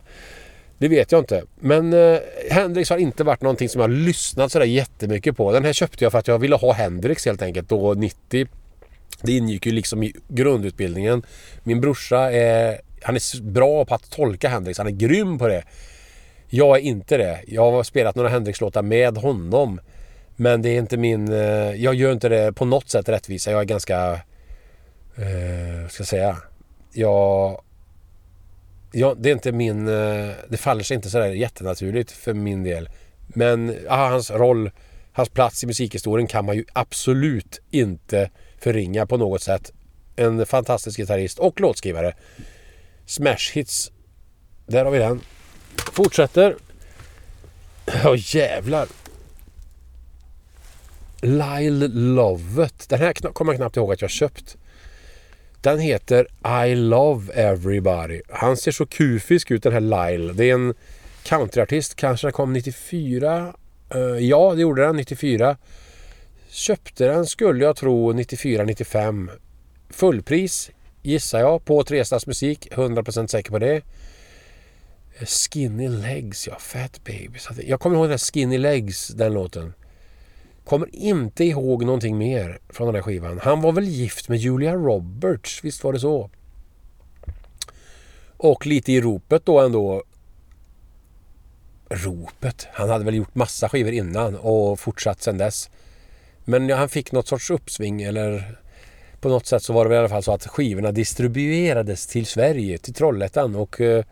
Det vet jag inte. Men eh, Hendrix har inte varit någonting som jag har lyssnat sådär jättemycket på. Den här köpte jag för att jag ville ha Hendrix helt enkelt då 90. Det ingick ju liksom i grundutbildningen. Min brorsa är, han är bra på att tolka Hendrix. Han är grym på det. Jag är inte det. Jag har spelat några Hendrix-låtar med honom. Men det är inte min... Eh, jag gör inte det på något sätt rättvisa. Jag är ganska... Eh, vad ska jag säga? Jag Ja, det är inte min... Eh, det faller sig inte sådär jättenaturligt för min del. Men aha, hans roll, hans plats i musikhistorien kan man ju absolut inte förringa på något sätt. En fantastisk gitarrist och låtskrivare. Smash hits. Där har vi den. Fortsätter. Åh jävlar. Lyle Lovett. Den här kommer jag knappt ihåg att jag köpt. Den heter I Love Everybody. Han ser så kufisk ut den här Lyle. Det är en countryartist. Kanske den kom 94. Eh, ja, det gjorde den 94. Köpte den skulle jag tro 94-95. Fullpris gissar jag på Trestads musik. 100% säker på det. Skinny Legs, ja. Fat Babies. Jag kommer ihåg den där Skinny Legs, den låten. Kommer inte ihåg någonting mer från den där skivan. Han var väl gift med Julia Roberts, visst var det så? Och lite i ropet då ändå. Ropet? Han hade väl gjort massa skivor innan och fortsatt sen dess. Men ja, han fick något sorts uppsving eller på något sätt så var det väl i alla fall så att skivorna distribuerades till Sverige, till Trollhättan och eh,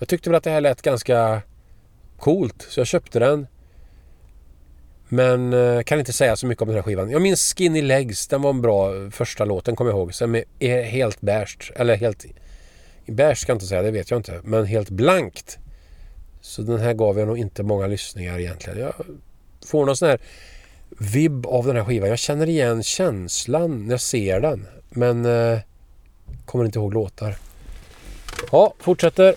jag tyckte väl att det här lät ganska coolt så jag köpte den. Men eh, kan inte säga så mycket om den här skivan. Jag minns Skinny Legs. Den var en bra eh, första låten kommer jag ihåg. Sen är helt bärst. Eller helt... Bärst ska jag inte säga, det vet jag inte. Men helt blankt. Så den här gav jag nog inte många lyssningar egentligen. Jag får någon sån här vibb av den här skivan. Jag känner igen känslan när jag ser den. Men eh, kommer inte ihåg låtar. Ja, fortsätter.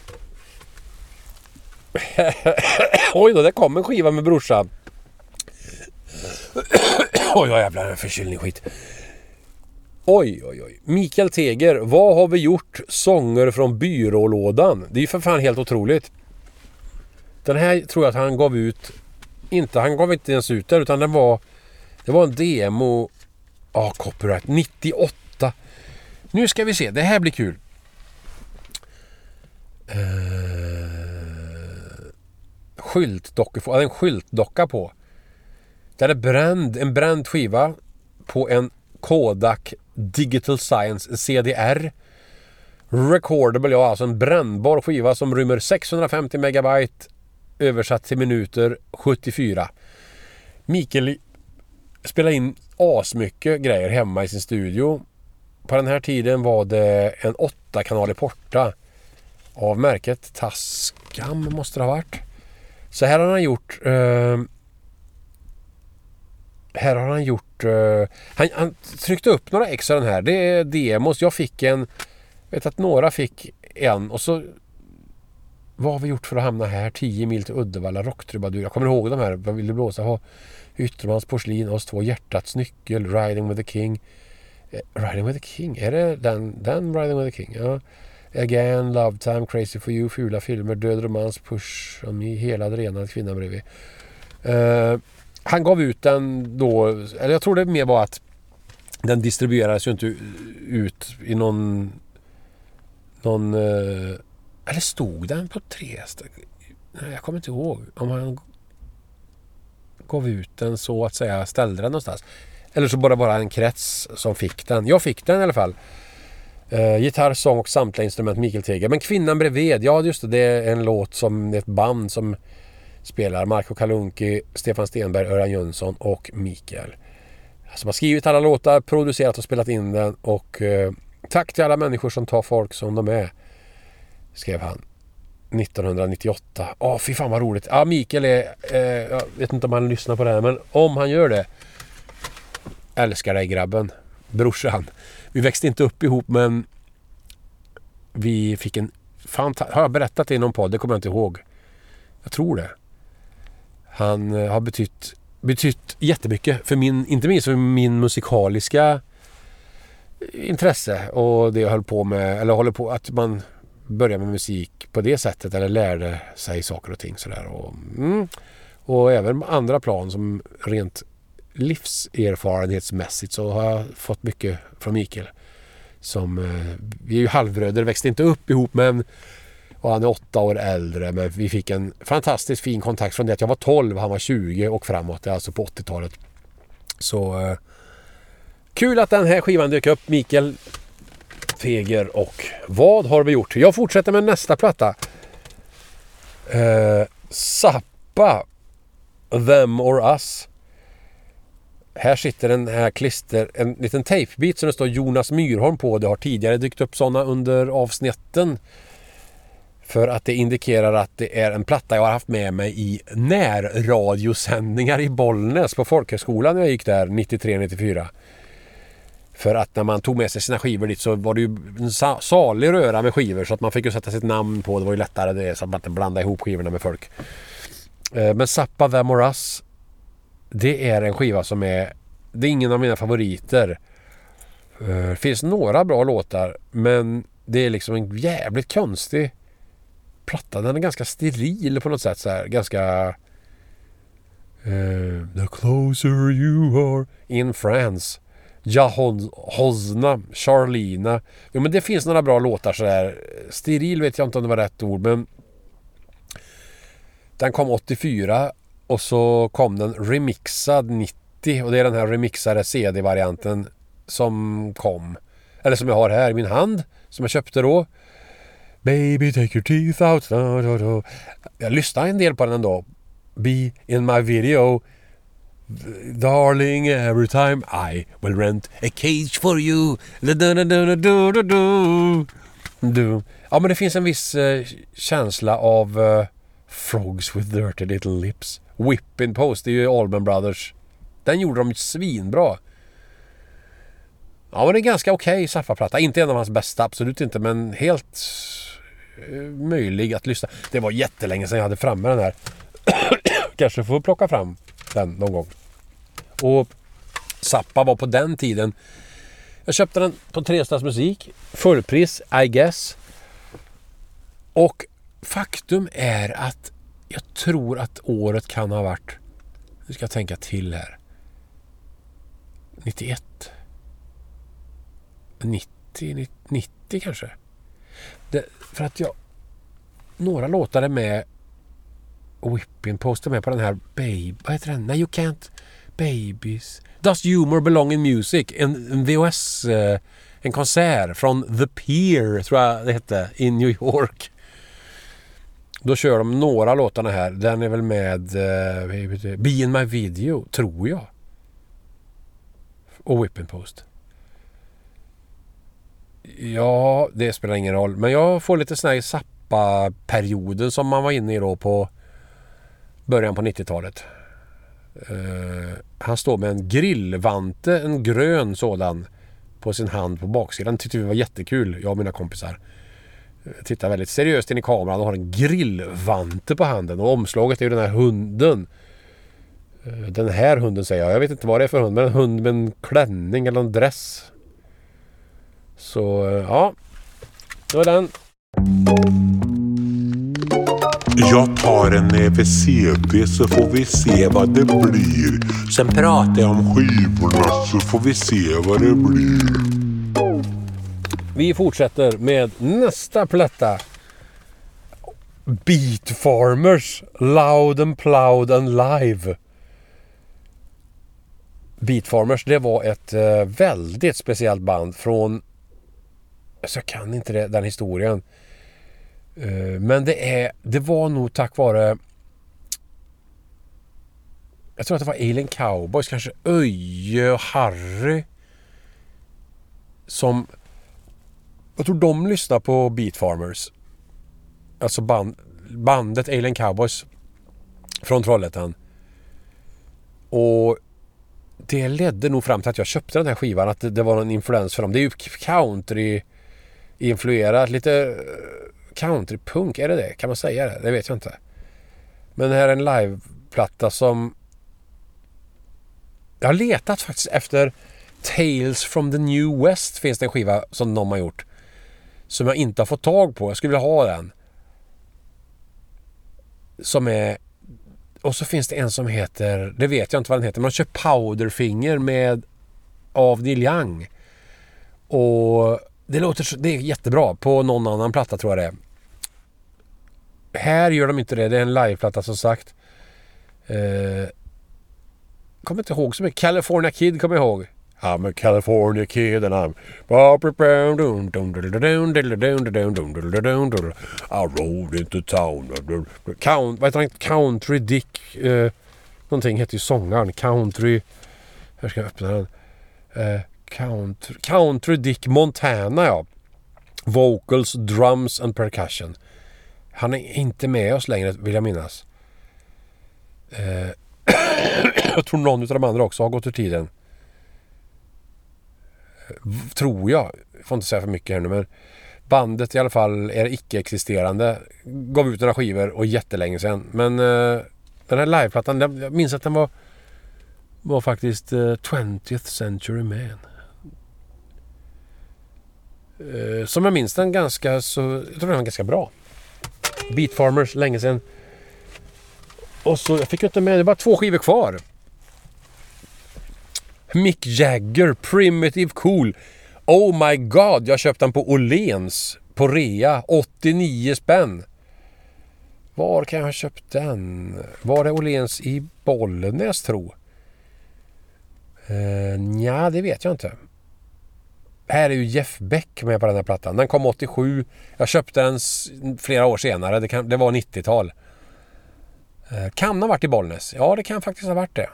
Oj då, det kom en skiva med brorsan. oj, vad jävlar förkylning skit. Oj, oj, oj. Mikael Teger, vad har vi gjort? Sånger från byrålådan. Det är ju för fan helt otroligt. Den här tror jag att han gav ut... Inte, han gav inte ens ut den utan den var... Det var en demo... Ja, ah, copyright. 98. Nu ska vi se, det här blir kul. Uh, skyltdocka, en skyltdocka på. Den är bränd, en bränd skiva på en Kodak Digital Science CDR. Recordable, ja alltså en brännbar skiva som rymmer 650 megabyte översatt till minuter 74. Mikael spelade in asmycket grejer hemma i sin studio. På den här tiden var det en 8-kanalig porta av märket Tascam måste det ha varit. Så här har han gjort eh, här har han gjort... Uh, han, han, tryckte upp några ex av den här. Det är demos. Jag fick en... Jag vet att några fick en och så... Vad har vi gjort för att hamna här? 10 mil till Uddevalla, rocktrubadur. Jag kommer ihåg de här. Vad vill du blåsa? Ha Yttermans porslin, oss två, hjärtats nyckel, Riding with the King. Eh, Riding with the King? Är det den? Den Riding with the King? Ja. Again, Love Time, Crazy for You, Fula filmer, Död romans, Push on me, Hela drenad kvinna bredvid. Uh, han gav ut den då, eller jag tror det mer var att den distribuerades ju inte ut i någon... Någon... uh, eller stod den på tre Nej, jag kommer inte ihåg. Om han gav ut den så att säga, ställde den någonstans. Eller så bara bara en krets som fick den. Jag fick den i alla fall. Uh, gitarr, sång och samtliga instrument Mikael Teger. Men Kvinnan bredvid, ja just det, det är en låt som ett band som spelar Marco Kalunki, Stefan Stenberg, Örjan Jönsson och Mikael. Som har skrivit alla låtar, producerat och spelat in den och uh, tack till alla människor som tar folk som de är. Skrev han. 1998. Åh, oh, fy fan vad roligt. Ja, Mikael är... Eh, jag vet inte om han lyssnar på det här, men om han gör det. älskar dig grabben. Brorsan. Vi växte inte upp ihop men vi fick en fantastisk... Har jag berättat det i någon podd? Det kommer jag inte ihåg. Jag tror det. Han eh, har betytt, betytt jättemycket för min, inte minst för min musikaliska eh, intresse och det jag höll på med, eller håller på, att man börjar med musik på det sättet eller lärde sig saker och ting sådär. Och, mm, och även andra plan som rent livserfarenhetsmässigt så har jag fått mycket från Mikael. Som, eh, vi är ju halvbröder, växte inte upp ihop men och han är åtta år äldre men vi fick en fantastiskt fin kontakt från det att jag var 12 han var 20 och framåt, alltså på 80-talet. Så eh, kul att den här skivan dök upp. Mikael Feger och vad har vi gjort? Jag fortsätter med nästa platta. Eh, Zappa Them or Us. Här sitter en här klister, en liten tejpbit som det står Jonas Myrholm på. Det har tidigare dykt upp sådana under avsnitten. För att det indikerar att det är en platta jag har haft med mig i närradiosändningar i Bollnäs på folkhögskolan när jag gick där 93-94. För att när man tog med sig sina skivor dit så var det ju en salig röra med skivor så att man fick ju sätta sitt namn på. Det var ju lättare det så att man inte blandade ihop skivorna med folk. Eh, men Zappa Them or Us det är en skiva som är Det är ingen av mina favoriter. Det finns några bra låtar men det är liksom en jävligt konstig platta. Den är ganska steril på något sätt så här. Ganska... Uh, the closer you are in France. Jahon, Hosna, Charlina. Jo men det finns några bra låtar sådär. Steril vet jag inte om det var rätt ord men den kom 84 och så kom den remixad 90 och det är den här remixade CD-varianten som kom. Eller som jag har här i min hand som jag köpte då. Baby take your teeth out. Da, da, da. Jag lyssnade en del på den ändå. Be in my video. Darling every time I will rent a cage for you. Da, da, da, da, da, da, da. Du. Ja men det finns en viss eh, känsla av eh, Frogs with dirty little lips. Whipping Post, det är ju Allman Brothers. Den gjorde de ju svinbra. Ja men det är ganska okej Zappa-platta. Inte en av hans bästa, absolut inte. Men helt eh, möjlig att lyssna. Det var jättelänge sedan jag hade framme den här. Kanske får plocka fram den någon gång. Och Zappa var på den tiden. Jag köpte den på Trestads musik. Fullpris, I guess. Och faktum är att jag tror att året kan ha varit... Nu ska jag tänka till här. 91. 90, 90 kanske. Det, för att jag... Några låtar är med Whipping Post är med på den här Baby, Vad heter den? Nej, You Can't... Babies... Does Humor Belong in Music? En, en VHS... Eh, en konsert från The Pier, tror jag det hette, i New York. Då kör de några låtarna här. Den är väl med eh. Be In My Video, tror jag. Och Whipping Post. Ja, det spelar ingen roll. Men jag får lite sån här Zappa-perioden som man var inne i då på början på 90-talet. Uh, eh, han står med en grillvante, en grön sådan, på sin hand på baksidan. tyckte vi var jättekul, jag och mina kompisar. Tittar väldigt seriöst in i kameran och har en grillvante på handen. Och omslaget är ju den här hunden. Eh, den här hunden säger jag. Jag vet inte vad det är för hund. Men en hund med en klänning eller en dress. Så eh, ja. Det var den. Jag tar en näve CD så får vi se vad det blir. Sen pratar jag om skivorna så får vi se vad det blir. Vi fortsätter med nästa platta. Beat Farmers Loud and Ploud and Live. Beat Farmers det var ett eh, väldigt speciellt band från... Alltså jag kan inte det, den historien. Eh, men det, är, det var nog tack vare... Jag tror att det var Alien Cowboys, kanske Öje och Harry. Som jag tror de lyssnar på Beat Farmers. Alltså band, bandet Alien Cowboys. Från Trollhättan. Och det ledde nog fram till att jag köpte den här skivan. Att det, det var någon influens för dem. Det är ju country-influerat. Lite eh, countrypunk, är det det? Kan man säga det? Det vet jag inte. Men det här är en liveplatta som... Jag har letat faktiskt efter Tales from the New West finns det en skiva som de har gjort. Som jag inte har fått tag på. Jag skulle vilja ha den. Som är... Och så finns det en som heter... Det vet jag inte vad den heter. Man kör Powderfinger med... Av Neil Young. Och det låter så, Det är jättebra på någon annan platta tror jag det är. Här gör de inte det. Det är en liveplatta som sagt. Eh, kommer inte ihåg så mycket. California Kid kommer jag ihåg. I'm a California kid and I'm... I rode into town. Count, vad heter han? Country Dick... Eh, någonting heter ju sångaren. Country... Här ska jag öppna den. Eh, country, country Dick Montana ja. Vocals, drums and percussion. Han är inte med oss längre vill jag minnas. Eh, jag tror någon av de andra också har gått ur tiden. Tror jag. jag. Får inte säga för mycket här nu men bandet i alla fall är icke-existerande. Gav ut några skivor och jättelänge sedan. Men uh, den här liveplattan, jag minns att den var var faktiskt eh, uh, 20th Century Man. Uh, som jag minns den ganska så... Jag tror den var ganska bra. Beat Farmers, länge sedan. Och så, jag fick ju inte med, det var två skivor kvar. Mick Jagger, Primitive Cool. Oh my God, jag köpte den på Åhléns. På rea, 89 spänn. Var kan jag ha köpt den? Var det Åhléns i Bollnäs tro? Eh, uh, ja, det vet jag inte. Här är ju Jeff Beck med på den här plattan. Den kom 87. Jag köpte den flera år senare. Det, kan, det var 90-tal. Uh, eh, kan ha varit i Bollnäs. Ja, det kan faktiskt ha varit det.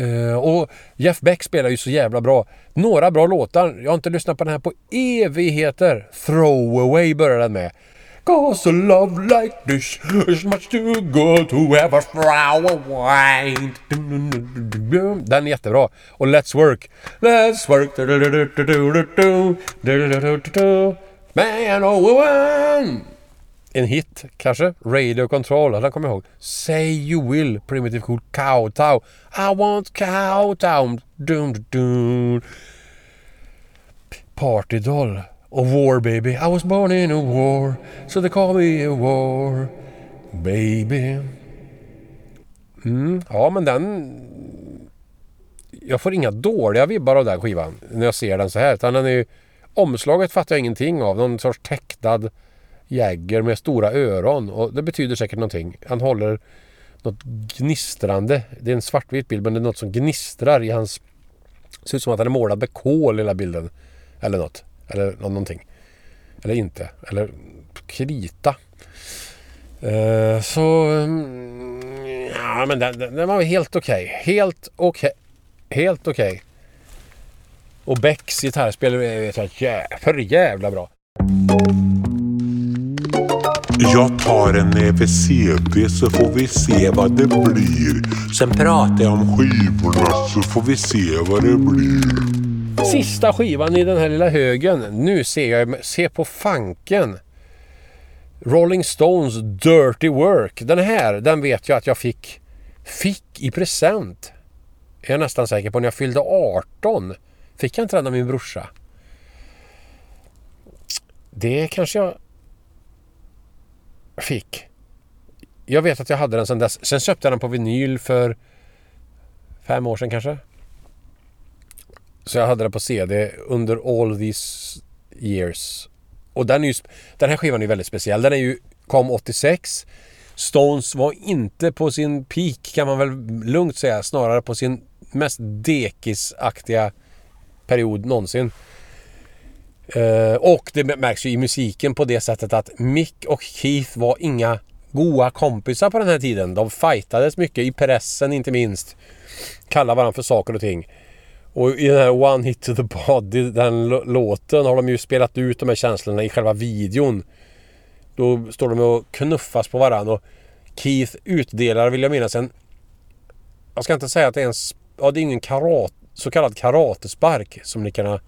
Uh, och Jeff Beck spelar ju så jävla bra. Några bra låtar. Jag har inte lyssnat på den här på evigheter. Throwaway börjar den med. Cause a love like this is much too good to ever throw away. Den är jättebra. Och Let's Work. Let's work. Man oh woman en hit kanske. Radio Control, den kommer jag ihåg. Say You Will, Primitive Cool, Cowtown. I want Cowtown. Dum, dum. Party Doll och War Baby. I was born in a war, so they call me a war baby. Mm, ja men den... Jag får inga dåliga vibbar av den skivan när jag ser den så här. Utan den är ju... Omslaget fattar jag ingenting av. Någon sorts tecknad Jagger med stora öron och det betyder säkert någonting. Han håller något gnistrande. Det är en svartvit bild men det är något som gnistrar i hans... Det ser ut som att han är målad med kol hela bilden. Eller något. Eller någonting. Eller inte. Eller krita. Uh, så... Um, ja men den, den var helt okej. Okay. Helt okej. Okay. Helt okej. Okay. Och Becks gitarrspel är för jävla bra. Jag tar en näve CD så får vi se vad det blir. Sen pratar jag om skivorna så får vi se vad det blir. Sista skivan i den här lilla högen. Nu ser jag, se på fanken. Rolling Stones Dirty Work. Den här, den vet jag att jag fick, fick i present. Är jag nästan säker på när jag fyllde 18. Fick jag inte den av min brorsa? Det kanske jag fick. Jag vet att jag hade den sen dess. Sen köpte jag den på vinyl för fem år sedan kanske. Så jag hade den på CD under all these years. Och den, är ju, den här skivan är ju väldigt speciell. Den är ju, kom 86. Stones var inte på sin peak kan man väl lugnt säga. Snarare på sin mest dekisaktiga period någonsin. Uh, och det märks ju i musiken på det sättet att Mick och Keith var inga goa kompisar på den här tiden. De fightades mycket i pressen inte minst. Kallade varandra för saker och ting. Och i den här One Hit to the Body, den låten, har de ju spelat ut de här känslorna i själva videon. Då står de och knuffas på varandra och Keith utdelar, vill jag minnas, en Jag ska inte säga att det är en... Ja, det är ingen karat, så kallad karatespark som ni kan ha...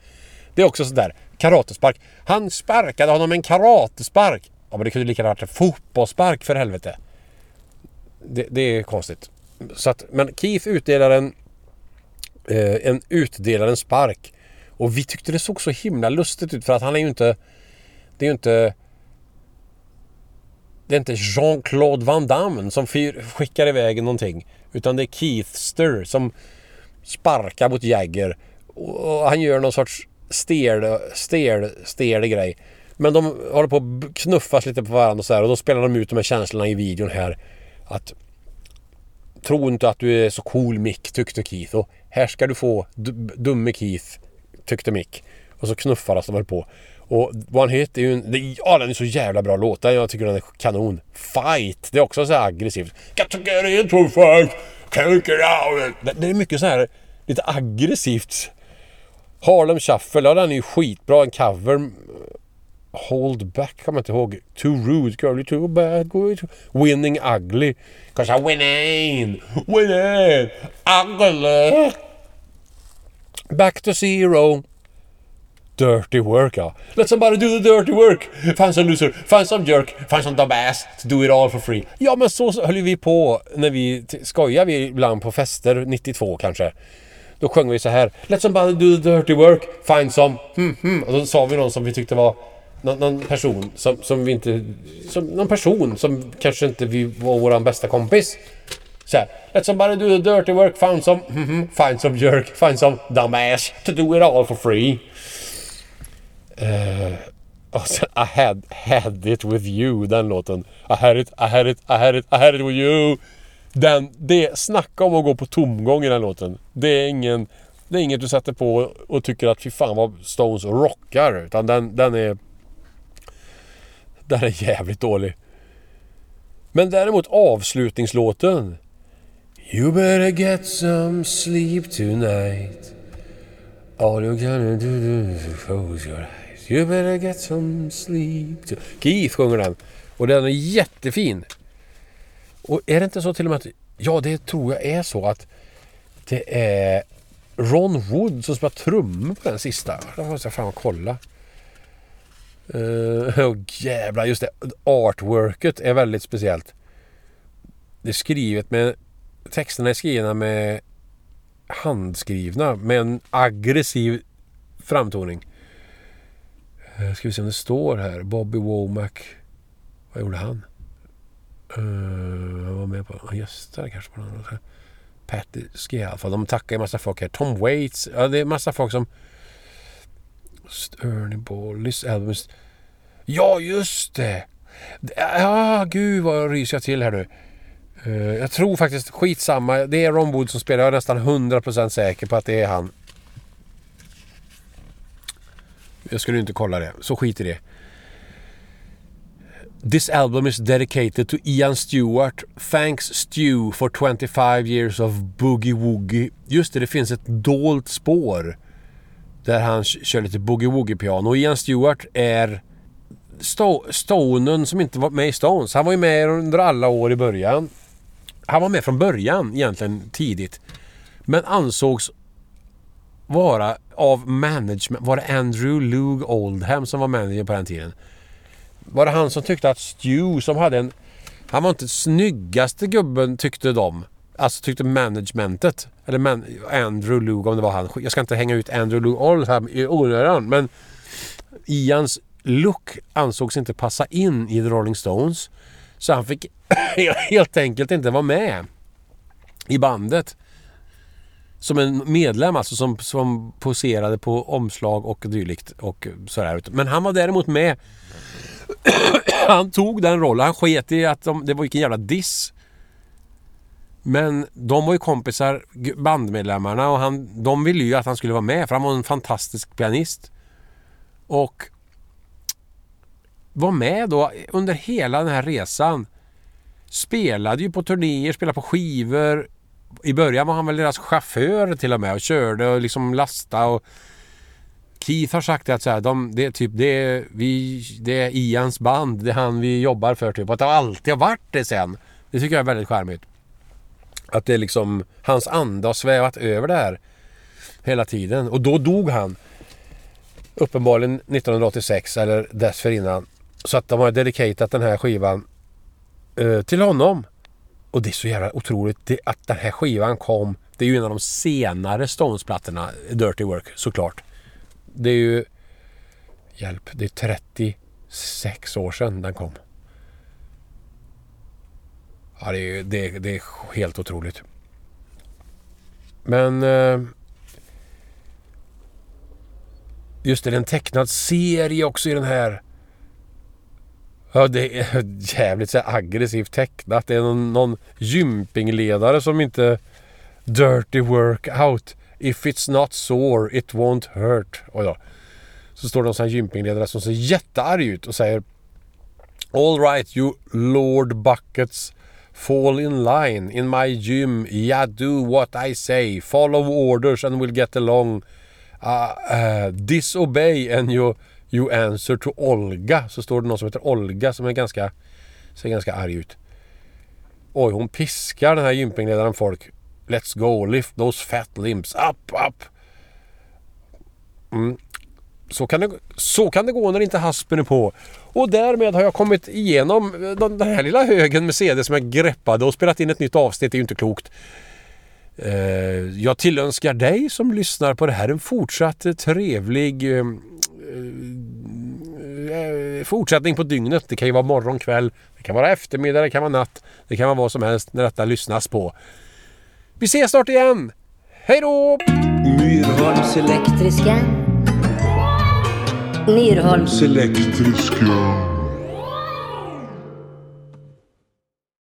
Det är också sådär. Karatespark. Han sparkade honom med en karatespark. Ja, men det kunde lika gärna varit en fotbollsspark för helvete. Det, det är konstigt. Så att, men Keith utdelar en, eh, en utdelar en spark. Och vi tyckte det såg så himla lustigt ut för att han är ju inte... Det är ju inte... Det är inte Jean-Claude Van Damme som fyr, skickar iväg någonting. Utan det är Keithster som sparkar mot Jagger. Och han gör någon sorts stel, stel, stel grej. Men de håller på att knuffas lite på varandra och så här. Och då spelar de ut de här känslorna i videon här. Att Tro inte att du är så cool Mick, tyckte Keith. Och här ska du få dumme Keith, tyckte Mick. Och så knuffades de väl på. Och One Hit är ju en... det- Ja, den är så jävla bra låt. Den- Jag tycker den är kanon. Fight! Det är också så här aggressivt. Got to get into fight! Can't get out! Det, det är mycket så här lite aggressivt. Harlem Shuffle, ja den är ju skitbra. En cover. Mm, Hold back kommer jag inte ihåg. Too rude, girly, too bad. Winning ugly. Cause I'm winning! Winning! Ugly! Back to zero. Dirty work, ja. Let somebody do the dirty work! Find some loser, find some jerk, find some dumbass to do it all for free. Ja, men så höll vi på när vi skojade vi ibland på fester, 92 kanske. Då sjöng vi så här. Let somebody do the dirty work, find some... Hmm, hmm. Och då sa vi någon som vi tyckte var... Någon, någon person som, som vi inte... Som, någon person som kanske inte vi var våran bästa kompis. Så här. Let somebody do the dirty work, find some... Hmm, hmm, find some jerk, find some dumbass to do it all for free. Uh, och sen I had, had it with you, den låten. I had it, I had it, I had it, I had it with you. Den, det, snacka om att gå på tomgång i den låten. Det är ingen... Det är inget du sätter på och tycker att fy fan vad Stones rockar. Utan den, den är... Den är jävligt dålig. Men däremot avslutningslåten. You better get some sleep tonight. All you gonna do is close your eyes. You better get some sleep. tonight. Keith sjunger den. Och den är jättefin. Och är det inte så till och med att... Ja, det tror jag är så att det är Ron Wood som spelar trummor på den sista. Det måste jag fan kolla. Uh, oh, jävlar, just det. Artworket är väldigt speciellt. Det är skrivet med... Texterna är skrivna med handskrivna med en aggressiv framtoning. Uh, Ska vi se om det står här. Bobby Womack. Vad gjorde han? Eh, uh, han var med på... Han gästade kanske på något. här. Patty ska i alla fall. De tackar en massa folk här. Tom Waits. Ja, det är massa folk som... Ernie Bollis, Elvis. Ja, just det! Ja, gud vad ryser jag till här nu. Uh, jag tror faktiskt, skitsamma. Det är Ron Wood som spelar. Jag är nästan 100% säker på att det är han. Jag skulle inte kolla det. Så skit i det. This album is dedicated to Ian Stewart. Thanks Stu for 25 years of Boogie Woogie. Just det, det finns ett dolt spår. Där han kör lite Boogie Woogie-piano. Och Ian Stewart är Sto- Stonen som inte var med i Stones. Han var ju med under alla år i början. Han var med från början egentligen tidigt. Men ansågs vara av management. Var det Andrew Loog Oldham som var manager på den tiden? Var det han som tyckte att Stu som hade en... Han var inte snyggaste gubben tyckte de. Alltså tyckte managementet. Eller man, Andrew Luke om det var han. Jag ska inte hänga ut Andrew Loog här i onödan men Ians look ansågs inte passa in i The Rolling Stones. Så han fick helt enkelt inte vara med i bandet. Som en medlem alltså som, som poserade på omslag och dylikt och sådär. Men han var däremot med. han tog den rollen. Han sket i att de, det var vilken jävla diss. Men de var ju kompisar, bandmedlemmarna och han, de ville ju att han skulle vara med för han var en fantastisk pianist. Och var med då under hela den här resan. Spelade ju på turnéer, spelade på skivor. I början var han väl deras chaufför till och med och körde och liksom lastade och Keith har sagt att så här, de, det är typ det är, vi, det är Ians band, det är han vi jobbar för typ. Och att det alltid har varit det sen. Det tycker jag är väldigt charmigt. Att det är liksom, hans ande har svävat över det här hela tiden. Och då dog han. Uppenbarligen 1986 eller dessförinnan. Så att de har dedikerat den här skivan eh, till honom. Och det är så jävla otroligt det, att den här skivan kom. Det är ju en av de senare Stones-plattorna, Dirty Work såklart. Det är ju... Hjälp, det är 36 år sedan den kom. Ja, det är, det, det är helt otroligt. Men... Eh, just det, det är en tecknad serie också i den här. Ja, det är jävligt så aggressivt tecknat. Det är någon, någon gympingledare som inte... Dirty workout. If it's not sore, it won't hurt. Och då, så står det någon sån här gympingledare som ser jättearg ut och säger All right you Lord Buckets Fall in line in my gym. Yeah, do what I say. Follow orders and we'll get along. Uh, uh, disobey and you, you answer to Olga. Så står det någon som heter Olga som är ganska, ser ganska arg ut. Oj, hon piskar den här gympingledaren folk. Let's go, lift those fat limbs. Up, up! Mm. Så kan, det, så kan det gå när inte haspen är på. Och därmed har jag kommit igenom eh, den här lilla högen med CD som jag greppade och spelat in ett nytt avsnitt. Det är ju inte klokt. Eh, jag tillönskar dig som lyssnar på det här en fortsatt trevlig eh, fortsättning på dygnet. Det kan ju vara morgon, kväll, det kan vara eftermiddag, det kan vara natt. Det kan vara vad som helst när detta lyssnas på. Vi ses snart igen! Hej då! Myrholms elektriska. Myrholms Elektriska.